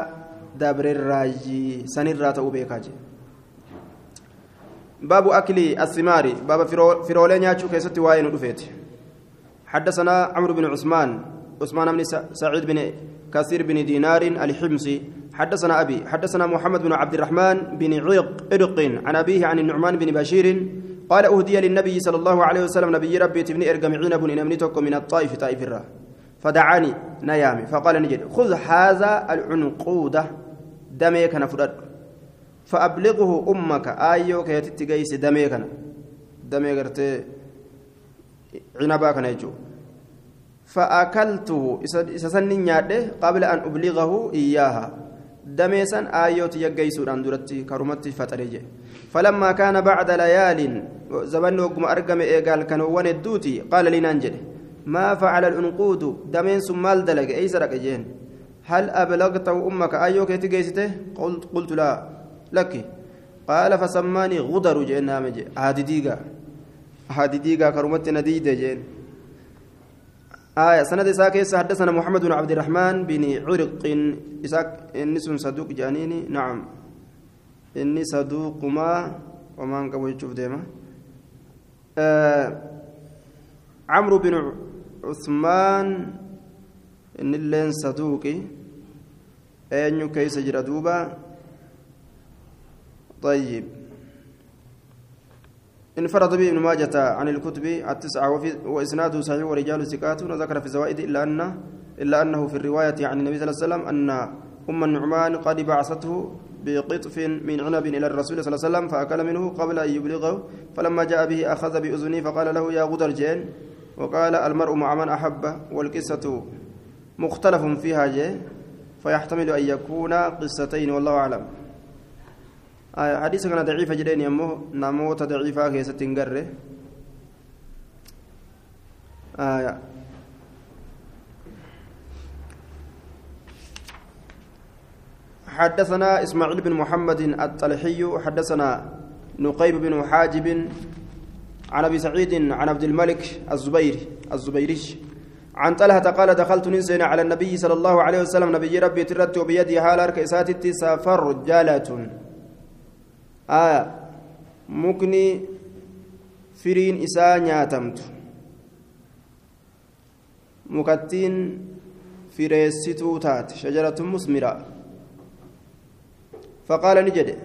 دبر الراجي سنرى توبيكاجي باب أكل الثمار باب فرولين ياتشو كيستي واين رفيت حدثنا عمرو بن عثمان عثمان بن سعيد بن كثير بن دينار الحمصي حدثنا أبي حدثنا محمد بن عبد الرحمن بن عرق عرق عن أبيه عن النعمان بن بشير قال أهدي للنبي صلى الله عليه وسلم نبي ربي تبني ارقم عنب إن أمنتك من الطائف طائف الرا فدعاني نيامي فقال نجد خذ هذا العنقود دمي كان فرد فأبلغه أمك آيو كي تتقيس دمي كان. دمي قرتي عنبا كان يجو. فأكلته إسسني قبل أن أبلغه إياها. دميسا آيوت يجيسون عن درتي كرمتي فتريجي. فلما كان بعد ليال وقم أرقم إيقال كان وان الدوتي قال لي ننجل ما فعل الأنقود دمين سمال دلق أي سرق جين. هل أبلغته أمك؟ أيوك تجيسته قلت قلت لا. لك. قال فسماني غدر جين نامج هادي ديقا هادي ديقا كرمتي نديد جين. آية سند إساك حدثنا محمد بن عبد الرحمن بن عرق. إساك إني صدوق جانيني. نعم. إني صدوق ما وما تشوف ديما. آه عمرو بن عثمان إن اللين صدوقي. أين كيس جردوبا طيب. انفرد به ابن ماجة عن الكتب التسعة وإسناده صحيح ورجال ثقات وذكر في الزوائد إلا أن إلا أنه في الرواية عن النبي صلى الله عليه وسلم أن أم النعمان قد بعثته بقطف من عنب إلى الرسول صلى الله عليه وسلم فأكل منه قبل أن يبلغه فلما جاء به أخذ بأذنه فقال له يا غدر جين. وقال المرء مع من أحب والقصة مختلف فيها جي فيحتمل أن يكون قصتين والله أعلم. آه حديث كان ضعيف جدين يمه ناموت ضعيفة كيسة تنقره آه حدثنا إسماعيل بن محمد الطلحي حدثنا نقيب بن حاجب عن أبي سعيد عن عبد الملك الزبيري الزبيري. عن طلحة قال دخلت نسين على النبي صلى الله عليه وسلم نبي ربي ترت وبيدي حال كيسات سافر جالة آية مكني فرين إساء نياتمت. مكتين فريستو تات شجرة مثمرة فقال نجد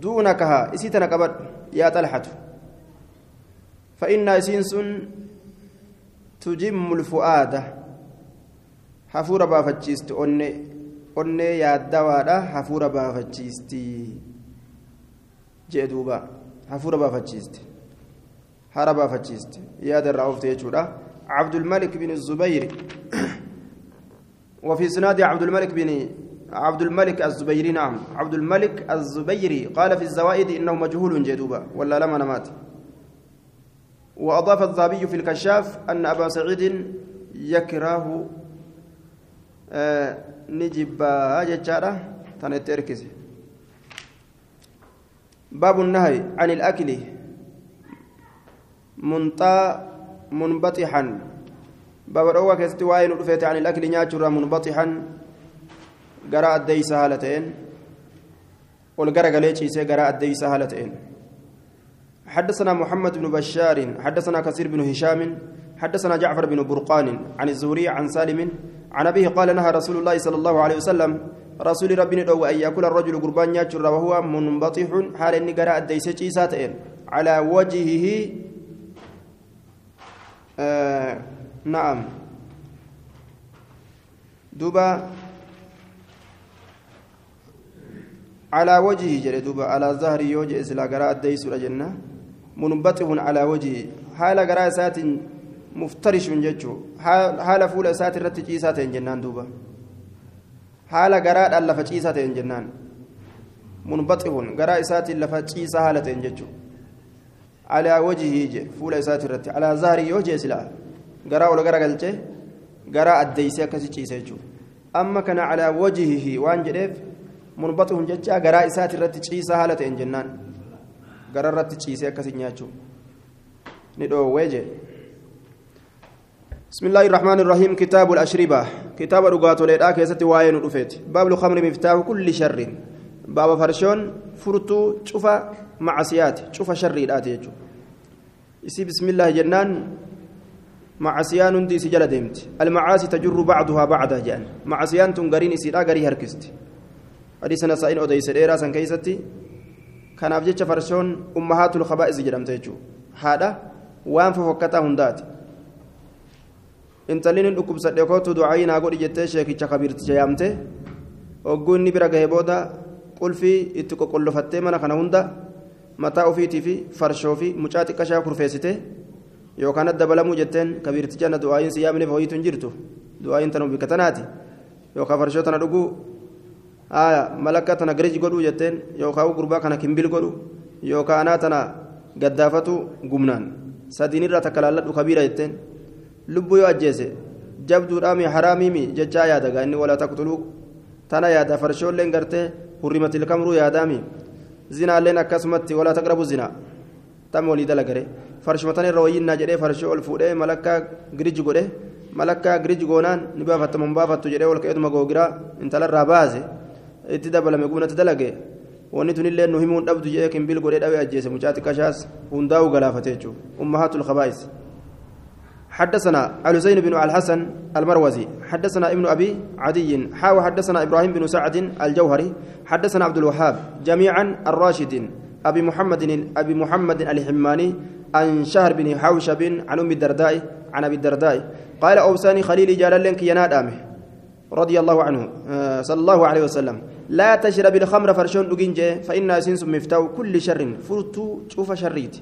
دونكها إسيتنا قبل يا طلحة. فإن إسينس تجم الفؤاد. حفور بافتشيست أني أني يا الدوارة حفور بافتشيستي jee duuba hafuura baafachiiste hara baafachiiste yaada irraa oofte jechuudha cabdulmalik bin zubayr وفي سناد عبد الملك بن عبد الملك الزبيري نعم. عبد الملك الزبيري. قال في الزوائد إنه مجهول جدوبا ولا لما نمات وأضاف الذهبي في الكشاف أن أبا سعيد يكره آه نجيب ججاره تنتركز باب النهي عن الأكل منطا منبطحا. باب الأول كيست واين رفيت عن الأكل ناتشرا منبطحا. قراء الدي سهالتين والقراء قليتشي سي قراء الدي سهالتين حدثنا محمد بن بشار حدثنا كثير بن هشام حدثنا جعفر بن برقان عن الزهري عن سالم عن أبيه قال نهى رسول الله صلى الله عليه وسلم رسول ربنا دو أن يأكل الرجل قربان يأكل وهو منبطح حال إني قراء الديسة ساتين على وجهه آه نعم. دوبا. على وجهه جري دوبا. على ظهر يوجه إسلا قراء الديسة جنة. منبطح على وجهه حال قراء سات isaati irratti ciisaa ta'een jennaan duuba haala garaadhaan lafa ciisaa ta'een jennaan munbaxihun garaa isaatiin lafa ciisaa haala ta'een jechuun alaa wajihii je fuula isaati irratti alaa zahrii yoo jee silaa garaa ol gara galchee garaa addeeysee akkasii ciisa jechuudha amma kana alaa wajihii waan jedheef munbaxihun jecha garaa isaati irratti ciisaa haala ta'een jennaan gara irratti ciisee akkasii nyaachuu ni dhoowwee jee? بسم الله الرحمن الرحيم كتاب الأشربة كتاب رقات وليدا كيست واين رفيت باب الخمر مفتاح كل شر باب فرشون فرتو شوف معصيات شوف شر الآتي يسي بسم الله جنان معصيان دي سجل ديمت المعاصي تجر بعضها بعضها جان معصيان تنقرين سيدا قري هركست حديث نسائين أديس ديرا سن كيستي كان أبجيش فرشون أمهات الخبائز جرمت هذا وان ففكتا هندات intalli nin dhukkubsadhe kootu du'aayii naa godhi jettee sheekicha kabiirticha yaamte hogguu inni bira gahee booda qulfii itti qoqqollofattee mana kana hunda mataa ofiitii fi farshoo fi mucaa xiqqashaa kurfeessite yookaan adda balamuu jetteen kabiirticha na du'aayiin si yaamneef hoyiitu hin jirtu du'aayiin tana bika tanaati yookaan farshoo tana dhuguu malakka tana giriji godhuu jetteen yookaan gurbaa kana kimbil godhu yookaan anaa tana gaddaafatu gumnaan sadiinirraa takka laalladhu kabiira jetteen. lubbuu yoo ajjeese jabduudhaami haraamiimi jechaa yaada gaanni walaa taqtuluu tana yaada farshoolleen gartee hurrimatil kamruu yaadaami zinaalleen akkasumatti walaa taqrabu zinaa tam walii dalagare farshuma wayyinnaa jedhee farshoo ol fuudhee malakkaa giriji godhe malakkaa giriji goonaan ni baafatta mun baafattu jedhee ol ka'eetuma googiraa intalarraa baase itti dabalame gumnatti dalage. Wanni tunillee nu himuun dhabdu jedhee kimbil godhee dhawee ajjeese mucaa xiqqashaas hundaa'u galaafate jechuudha ummahaatul khabaa'is. حدثنا الحسين بن الحسن المروزي حدثنا ابن ابي عدي حاو حدثنا إبراهيم بن سعد الجوهري حدثنا عبد الوهاب جميعا الراشد ابي محمد ابي محمد الحماني عن شهر بن حوشب عن ام الدرداء عن ابي الدرداء قال اوساني خليلي جلال لك ينادامه رضي الله عنه آه، صلى الله عليه وسلم. لا تشرب الخمر فرشون دجنجه فإنها سنس مفتاح كل شر. فرتو شوف شريت.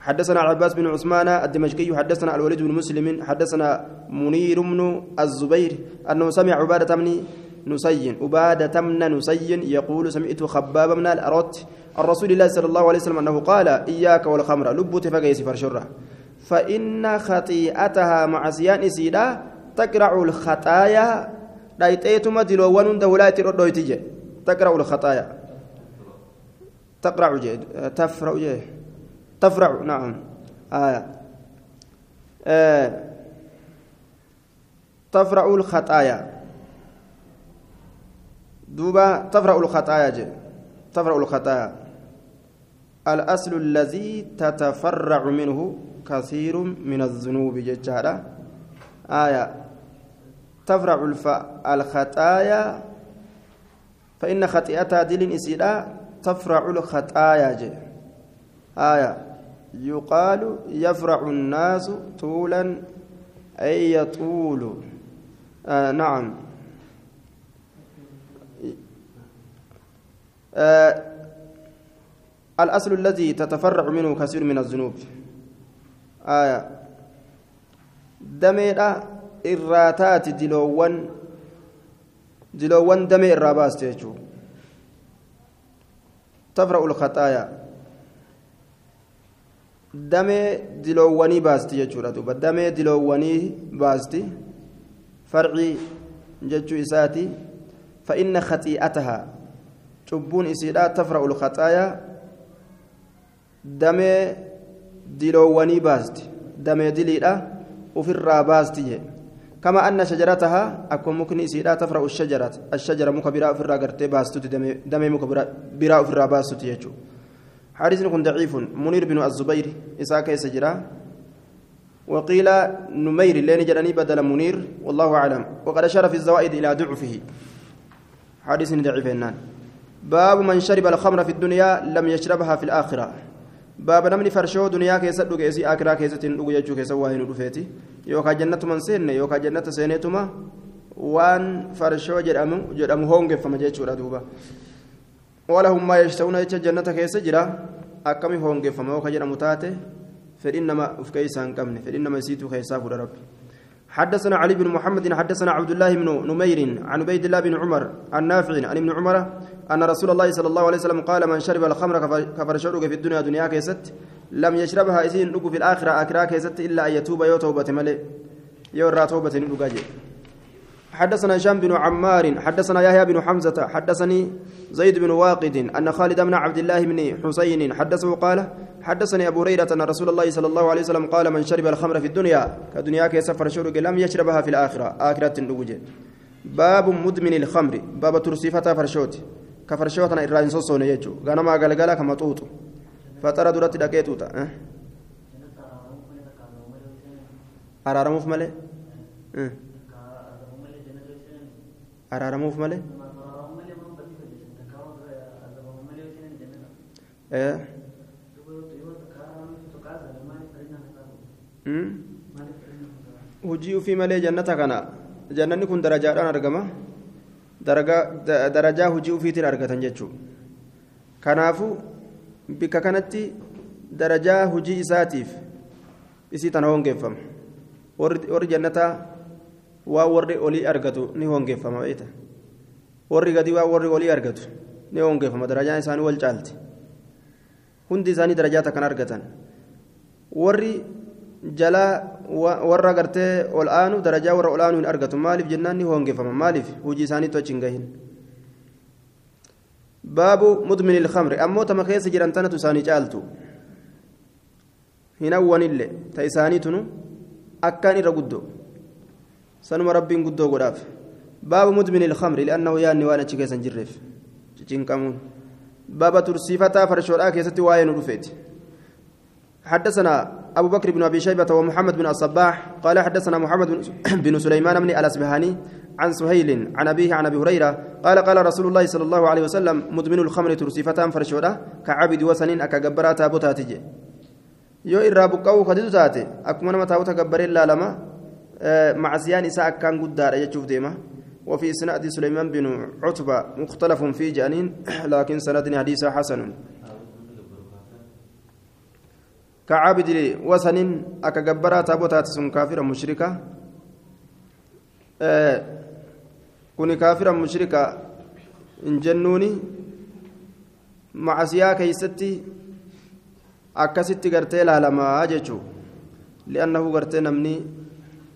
حدثنا العباس بن عثمان الدمشقي حدثنا الوليد بن مسلم حدثنا منير بن الزبير أنه سمع عبادة بن نسي عبادة بن نسي يقول سمعت خباب من الأرات الرسول الله صلى الله عليه وسلم أنه قال إياك والخمر. لبت فقيس فرشرة. فإن خطيئتها مع سيان سيدا تقرع الخطايا دايتيتما دلوان دولات ردويتي تقرع الخطايا تقرع جي تفرع جي تفرع نعم آية آه تفرع الخطايا دوبا تفرع الخطايا جي تفرع الخطايا الأصل الذي تتفرع منه كثير من الذنوب ججارة آية تفرع. الخطايا فإن خطيئتها دل إسيدا تفرع الخطايا جي. آية يقال يفرع الناس طولا أي يطول. آه نعم. آه الأصل الذي تتفرع منه كثير من الذنوب. آية دميرا إراتات دلوان دلوان دمي الراباس تيجو تفرع الخطايا damee diloowwanii baasti jechuudha duuba damee diloowwanii baasti farcii jechuu isaati fa'inna khaxii'atahaa cubbuun isiidhaa tafra'u lkhaxaayaa damee diloowwanii baasti damee diliidha ufirraa baasti jee anna shajaratahaa akkuma mukni isiidhaa tafra'u ashajara muka biraa ofirraa gartee baastuti damee muka biraa ofirraa baastuti jechuudha حارس كن ضعيف. منير بن الزبير إساك يسجرا. وقيل نمير لين جراني بدل منير والله أعلم. وقد أشار في الزوائد إلى ضعفه. حارس ضعيف باب من شرب الخمر في الدنيا لم يشربها في الآخرة. باب نمني فرشو دنيا كيسا دوغيسي آخرة كيسا تندوغ يجو كيسا واهن دفيتي يوكا جنة من سين يوكا جنة سينيتما وان فرشو جرأمو جرأمو هونغ فما جيتشو دوبا ولهم ما يشتهون جنة كيس جرا أكمي هونغ فما وكا جرأمو تاتي فإنما أفكيسان كمن فإنما سيتو خيساف رب حدثنا علي بن محمد حدثنا عبد الله بن نمير عن عبيد الله بن عمر عن نافع عن ابن عمر أن رسول الله صلى الله عليه وسلم قال من شرب الخمر كفر شرب في الدنيا دنيا كيست لم يشربها إذن في الآخرة أكرا كيست إلا أن يتوب يو توبة ملئ يو توبة نلقى حدثنا هشام بن عمار حدثنا يحيى بن حمزة حدثني زيد بن واقد أن خالد بن عبد الله بن حسين حدثه قال حدثني أبو هريرة أن رسول الله صلى الله عليه وسلم قال من شرب الخمر في الدنيا كدنيا كيسفر شرق لم يشربها في الآخرة. آخرة النوجة باب مدمن الخمر باب ترسيفة فرشوت. كفرشوتنا إرائن صوصون يجو. غنما قلقلا كما توتو. فترى درت دكيتوتا أه؟ أرارموف مالي أه؟ Araaramuuf malee hujii ufii malee jannata kana jannanni kun darajaadhaan argama darajaa hujii ufiitiin argatan jechuudha kanaafu bikka kanatti darajaa hujii isaatiif isii tana hongeeffama warri jannataa waa warri olii argatu ni hongeeffama beeta warri gadi waa warri olii argatu ni hongeeffama darajaan isaanii wal caalti hundi isaanii darajaa takkan argatan warri jalaa warra gartee ol aanu darajaa warra ol aanu hin argatu maaliif jennaan ni hongeeffama maaliif hujii isaanii tochi hin gahin baabu mudmini ilkamri ammoo tama jiran tanatu isaanii caaltu hin awwanille ta isaaniitunu akkaan irra guddoo سنما ربي قدو قداف. باب مدمن الخمر لأنه ياني وأنا تشيكيسا جريف تشينكمون باب ترسيفتا فرشولا كيستي واين رفيت. حدثنا أبو بكر بن أبي شيبة ومحمد بن الصباح قال حدثنا محمد بن سليمان بن الأسبهاني عن سهيل عن أبيه عن أبي هريرة قال قال رسول الله صلى الله عليه وسلم مدمن الخمر ترسيفتان فرشولا كعبد وسنين أكجبرات بوتاتي يو إرابقوا خديتو تاتي أكمن ما تاوتا جبرين لا لما معسيان إساء كان قدار يجوف ديما. وفي إسناد سليمان بن عتبة مختلف في جانين لكن سند حديث حسن. كعابد وسن أكجبرا تابوتات سن كافرا مشركة. كوني كافرا مشركة إن جنوني معسيا كيستي akkasitti gartee ilaalamaa jechuun li'annahu gartee namni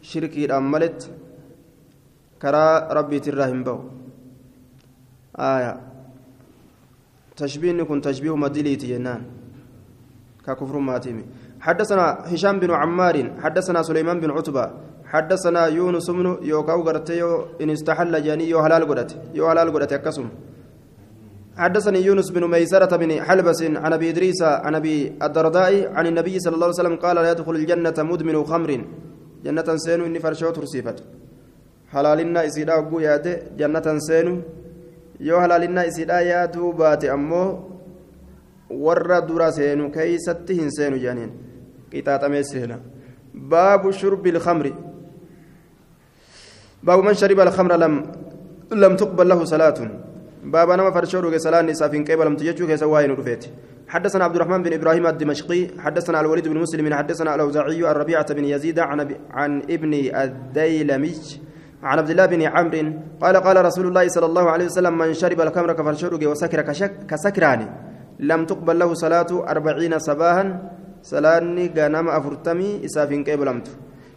shirkiidhaan maletti karaa rabbiitirraa hin bahu aya. Tashbiihni kun tashbiihu madiliiti jennaan. Ka kufrummaatiimi حدثنا هشام بن عمار حدثنا سليمان بن عتبة حدثنا يونس بن يوكاو غرتيو إن استحل جاني يو حلال غدت يو حلال غدت يكسم حدثني يونس بن ميسرة بن حلبس عن أبي إدريس عن أبي الدرداء عن النبي صلى الله عليه وسلم قال لا يدخل الجنة مدمن خمر jannatan seenu inni farshoo tursiifatu halaalinaa isiidhaa hogguu yaade jannatan seenu yoo halaalinaa isiidhaa yaaduu baate ammoo warra dura seenu keeysatti hin seenu jedhaniin qixaaxamee seena baabu shurbi ilkamri baabu man shariba alkamra lam lam tuqbal lahu salaatun baaba nama farshoo dhuge salaanni isaaf hin qeebalamtu jechuu keessa waa'ee nu dhufeeti حدثنا عبد الرحمن بن إبراهيم الدمشقي حدثنا الوليد بن مسلم حدثنا الأوزاعي الربيعه بن يزيد عن عن ابن الديلمي عن عبد الله بن عمرو قال قال رسول الله صلى الله عليه وسلم من شرب الخمر كفرشرج وسكر كسكران لم تقبل له صلاة أربعين صباحا سلاني غنم أفرتمي إسافين قبلمت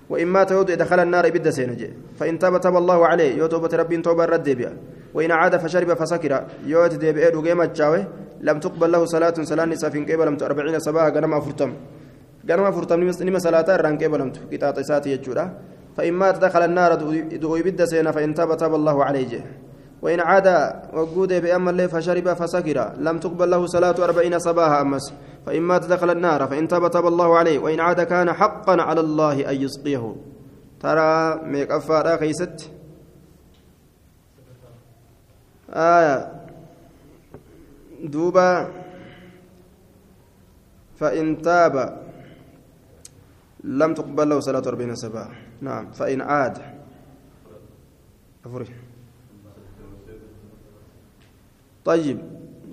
وإما تود دخل النار بد سينجي فإن تاب تاب الله عليه يوتوبة ربي توبة رد بها وإن عاد فشرب فسكر. يوت ديب إيدو قيمة لم تقبل له صلاة صلاة نسافين قبلمت أربعين صباحا غنم أفرتم. غنم أفرتم نما صلاة ران قبلمت قطاط ساتي يجورا. فإن مات دخل النار دو بد سينا فإن تاب تاب الله عليه. وإن عاد وجود بأما الليل فشرب فسكر. لم تقبل له صلاة أربعين صباحا أمس. فإن مات دخل النار فإن تاب تاب الله عليه. وإن عاد كان حقا على الله أن يسقيه. ترى ميك أفارا خيست. آية. دوبا فإن تاب لم تقبل له صلاة أربعين صباحا نعم. فإن عاد. أفرح طيب.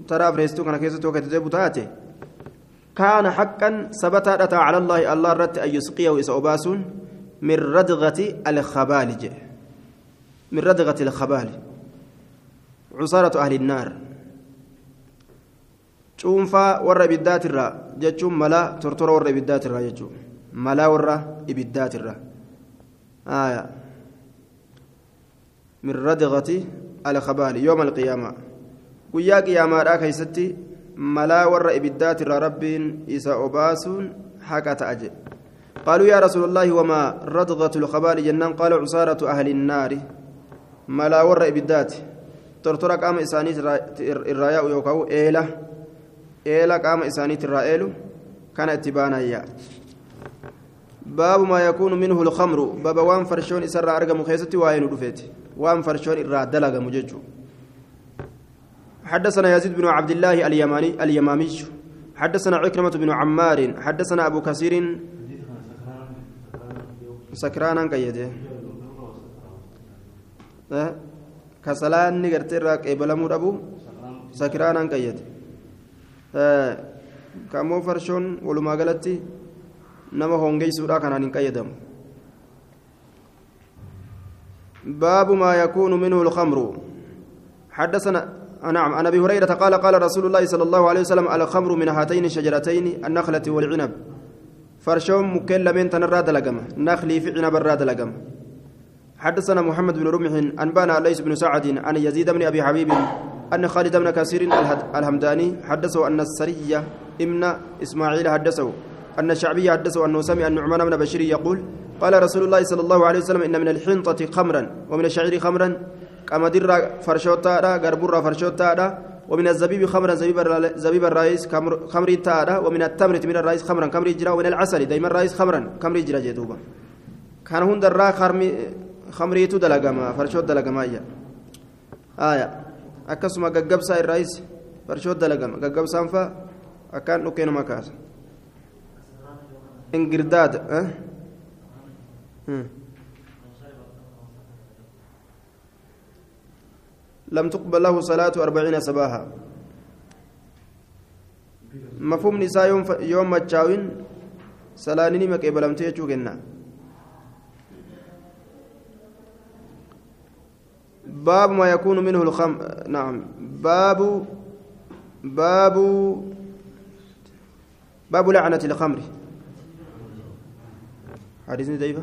ترى فريستو كان كيسة توكت ديبو تاتي. كان حقا ثبت على الله الله رت أن يسقيه إسأباس من ردغة الخبال من ردغة الخبال عصارة أهل النار cuunfaa warra ibiddaatirraa jechuun malaa tortora warra ibiddaatirraa jechuun malaa warra ibiddaatirraa min radqati alkabaali yooma alqiyaama guyyaa qiyaamaadhaa keeysatti malaa warra ibiddaatirraa rabbiin isa obaasuun haqa ta'a jedhe قالوا يا رسول الله وما ردغة الخبال جنان قال عصارة أهل النار ملا ور إبدات ترترك أم إساني الرايا يوكاو إيله eela qaama isaaniitti irraa eelu kana itti baanayya baabu maa yakuunu minhu lkamru baaba waan farshoon isarraa argamu keessatti waa'ee nu dhufeeti waan farshoon irraa dalagamu jechuu حدثنا يزيد بن عبد الله اليماني اليمامي حدثنا عكرمة بن عمار حدثنا أبو كثير سكرانا قيده كسلان نقرت الراك إبلمو أبو سكرانا قيده kammoo farshoon walumaa galatti nama hongeessuudha kanaan hin qayyadamu? باب ما يكون منه الخمر حدثنا نعم عن ابي هريره قال قال رسول الله صلى الله عليه وسلم الخمر من هاتين الشجرتين النخله والعنب فرشوم مكل من تنراد لقم نخلي في عنب الراد لقم حدثنا محمد بن رمح انبانا ليس بن سعد عن يزيد بن أبي حبيب أن خالد بن كثير الهمداني حدثه أن السرية ابن إسماعيل حدثه أن الشعبي حدثه أنه سمع النعمان بن بشير يقول قال رسول الله صلى الله عليه وسلم إن من الحنطة خمرا ومن الشعير خمرا كما در فرشوتا غربورا فرشوتا ومن الزبيب خمرا زبيب زبيب الرئيس خمر تادا ومن التمر من الرئيس خمرا كمر جرا ومن العسل دائما الرئيس خمرا كمر جرا جدوبا. كان هون درا خرمي خمريتو دلغما فرشوت دلغما آية akkasuma gaggabsaa irraayis farshoo dalagama. Gaggabsaan fa akkaan dhukkee nama kaasa. Ingirdaad لم تقبل له صلاة أربعين صباحا مفهوم نساء يوم يوم متشاوين سلانيني مكيبلمتي يجوكنا باب ما يكون منه الخم نعم. باب باب باب لعنة الخمر. حديث ضيفة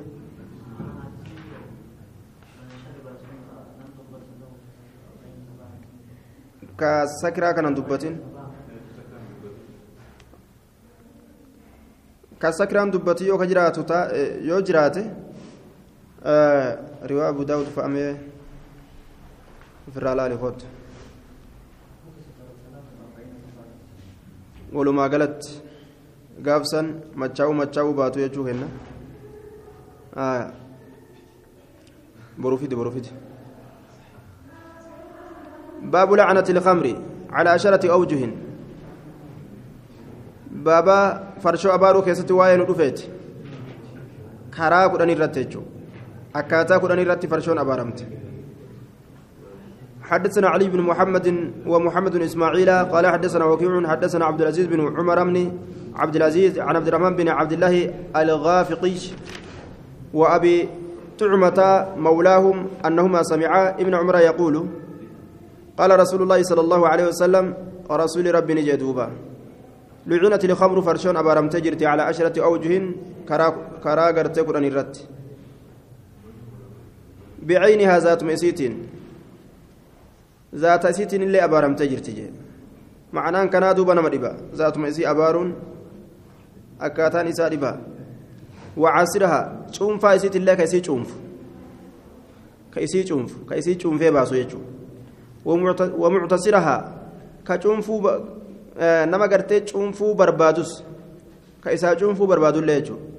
كسكرا كان دبتين كسكران دبتي يو كجراتو يو جراته آه رواية أبو داود فأمي. Ofirraa laali kootu walumaa galatti gaafsan machaa'uu machaa'uu baatu jechuu kenna borufidi borufidi باب لعنة الخمر على عشرة أوجه بابا فرشو أبارو كيستي واين رفيت كرا كدني رتيجو أكاتا كدني رتي فرشون أبارمت حدثنا علي بن محمد ومحمد بن إسماعيل قال حدثنا وكيع حدثنا عبد العزيز بن عمر بن عبد العزيز عن عبد الرحمن بن عبد الله الغافقي وأبي تعمة مولاهم أنهما سمعا ابن عمر يقول قال رسول الله صلى الله عليه وسلم ورسول ربي نجدوبا لعنت الخمر فرشون أبارم تجرتي على عشرة أوجه كرا قرتك الرت. بعينها ذات مئسيتين. Illee abaaramtee jirti jee ma'anaan kanaa duuba nama dhiba zaatuma isii abaaruun akkaataan isaa dhiba wacasiraha cuunfaa isiitillee ka isii cuunfu ka isii cuunfu ka isii cuunfee baasu jechuudha wamuctasiraha ka cuunfuu nama gartee cuunfuu barbaadus ka isaa cuunfuu barbaadullee jechuudha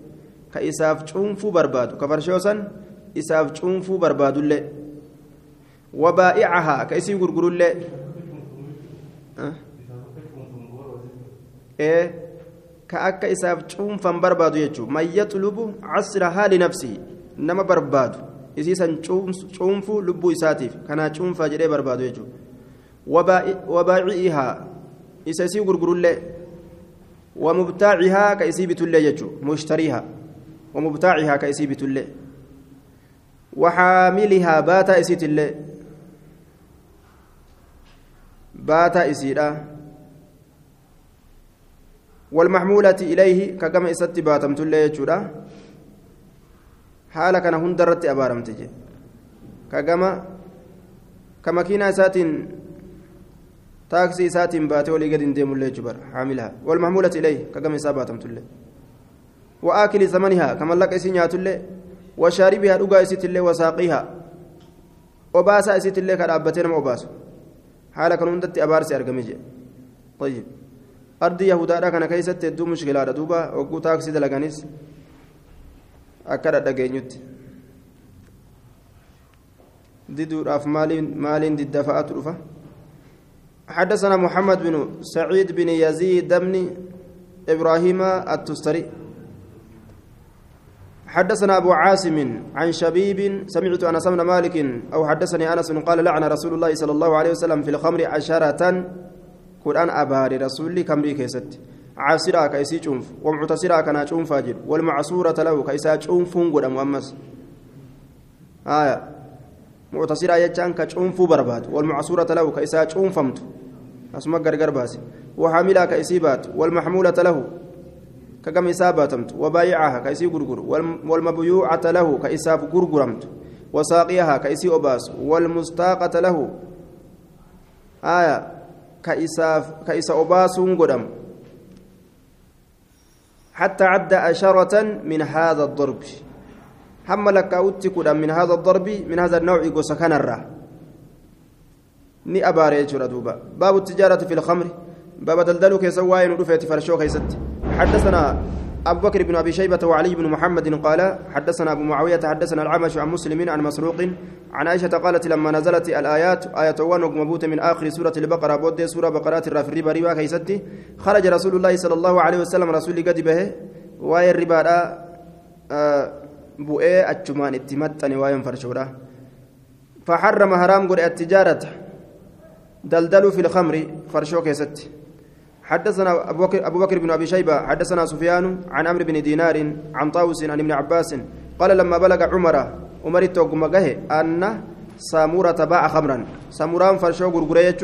ka isaaf cuunfuu barbaadu ka farshoosan isaaf cuunfuu barbaadullee وبائعها كيسي غرغر الله إيه؟ كأكا إساف شوفا بربادو يجو. من يطلب عصرها لنفسه نما بربادو. إسيسا شوفو لبو إساتيف. كان شوفا جري بربادو يجو. وبائعها إساسي غرغر الله ومبتاعها كيسيب تلي يجو. مشتريها. ومبتاعها كيسيب تلي وحاملها باتا إسيت اللي؟ باتا إسيرا. والمحمولة إليه كما إسات باتم تلي يجو حالا كان هندرت أبارم تجي. كما كماكينة إساتين تاكسي إساتين باتي ولي قد انديم اللي جبر حاملها. والمحمولة إليه كما إساباتم تلي. وآكل ثمنها كما لك إسينيا تلي. وشاربها رقا إسيت اللي وساقيها. وباسا إسيت اللي كالأبتين ما وباسو. حالا كان هندت أبارسي أرقمي طيب أرض يهودا كان كيست تدو مشكلة دوبا وقو تاكسي دلقانيس أكد دقينيوت ديدوراف مالين مالين دي الدفاعات رفا حدثنا محمد بن سعيد بن يزيد بن إبراهيم التستري حدثنا أبو عاصم عن شبيب سمعت أنس بن مالك أو حدثني أنس قال لعن رسول الله صلى الله عليه وسلم في الخمر عشرة قرآن أباري رسولي كمري كيست. عاصرا كيسي شنف ومعتصرا كنا شنف فاجر والمعصورة له كيسا شنف قد مؤمس. آية. معتصرا يجان كشنف برباد والمعصورة له كيسا شنفمت أسمى غرغر باسي. وحاملا كيسيبات والمحمولة له كقم إساباتمت وبايعها كيسي غرغر والمبيوعة له كإساف غرغرمت وساقيها كيسي أباس والمستاقة له آية كإساف كإسا أباس غرم حتى عد أشرة من هذا الضرب. هم لك أوتكدا من هذا الضرب من هذا النوع سكن الرا ni abaare jechuudha duuba baabu tijaarati fi lkamri baaba daldaluu keessa waa'ee nu dhufeeti حدثنا أبو بكر بن أبي شيبة وعلي بن محمد قال حدثنا أبو معاوية حدثنا العمش عن مسلم عن مسروق عن عائشة قالت لما نزلت الآيات آية وان مبوت من آخر سورة البقرة بود سورة بقرات الرافع الربا ربا كيستي خرج رسول الله صلى الله عليه وسلم رسول قد به واي الربا آه بؤي أجمان اتمتني واي فرشورا فحرم حرام قل التجارة دلدلوا في الخمر فرشو كيستي. حدثنا أبو بكر, أبو بكر بن أبي شيبة حدثنا سفيان عن عمرو بن دينار عن طاووس عن ابن عباس قال لما بلغ عمر عمر توقم أن سامورة باع خمرا. ساموران فرشو غرغرية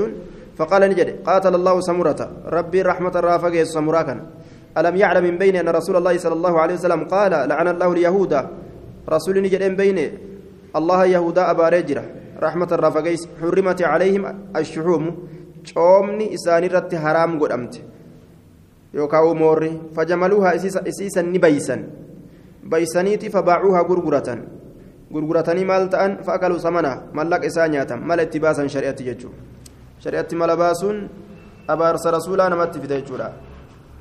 فقال نجد قاتل الله سامورة. ربي رحمة الرافقه ساموراكا ألم يعلم من بين أن رسول الله صلى الله عليه وسلم قال لعن الله اليهود. رسول نجد بين الله يهودا أبا رجرة. رحمة الرافقه حرمت عليهم الشحوم. Coomni isaanirratti haraam godhamte yookaan moorri fajamaluuhaa isiisan ni baysan baysaniiti fabaacuuhaa gurguratan gurguratanii maal ta'an fa'akaluu samana mallaqa isaa nyaatan mala itti baasan shari'atti jechuudha shari'atti mala baasuun abaarsa rasuulaa namatti fida jechuudha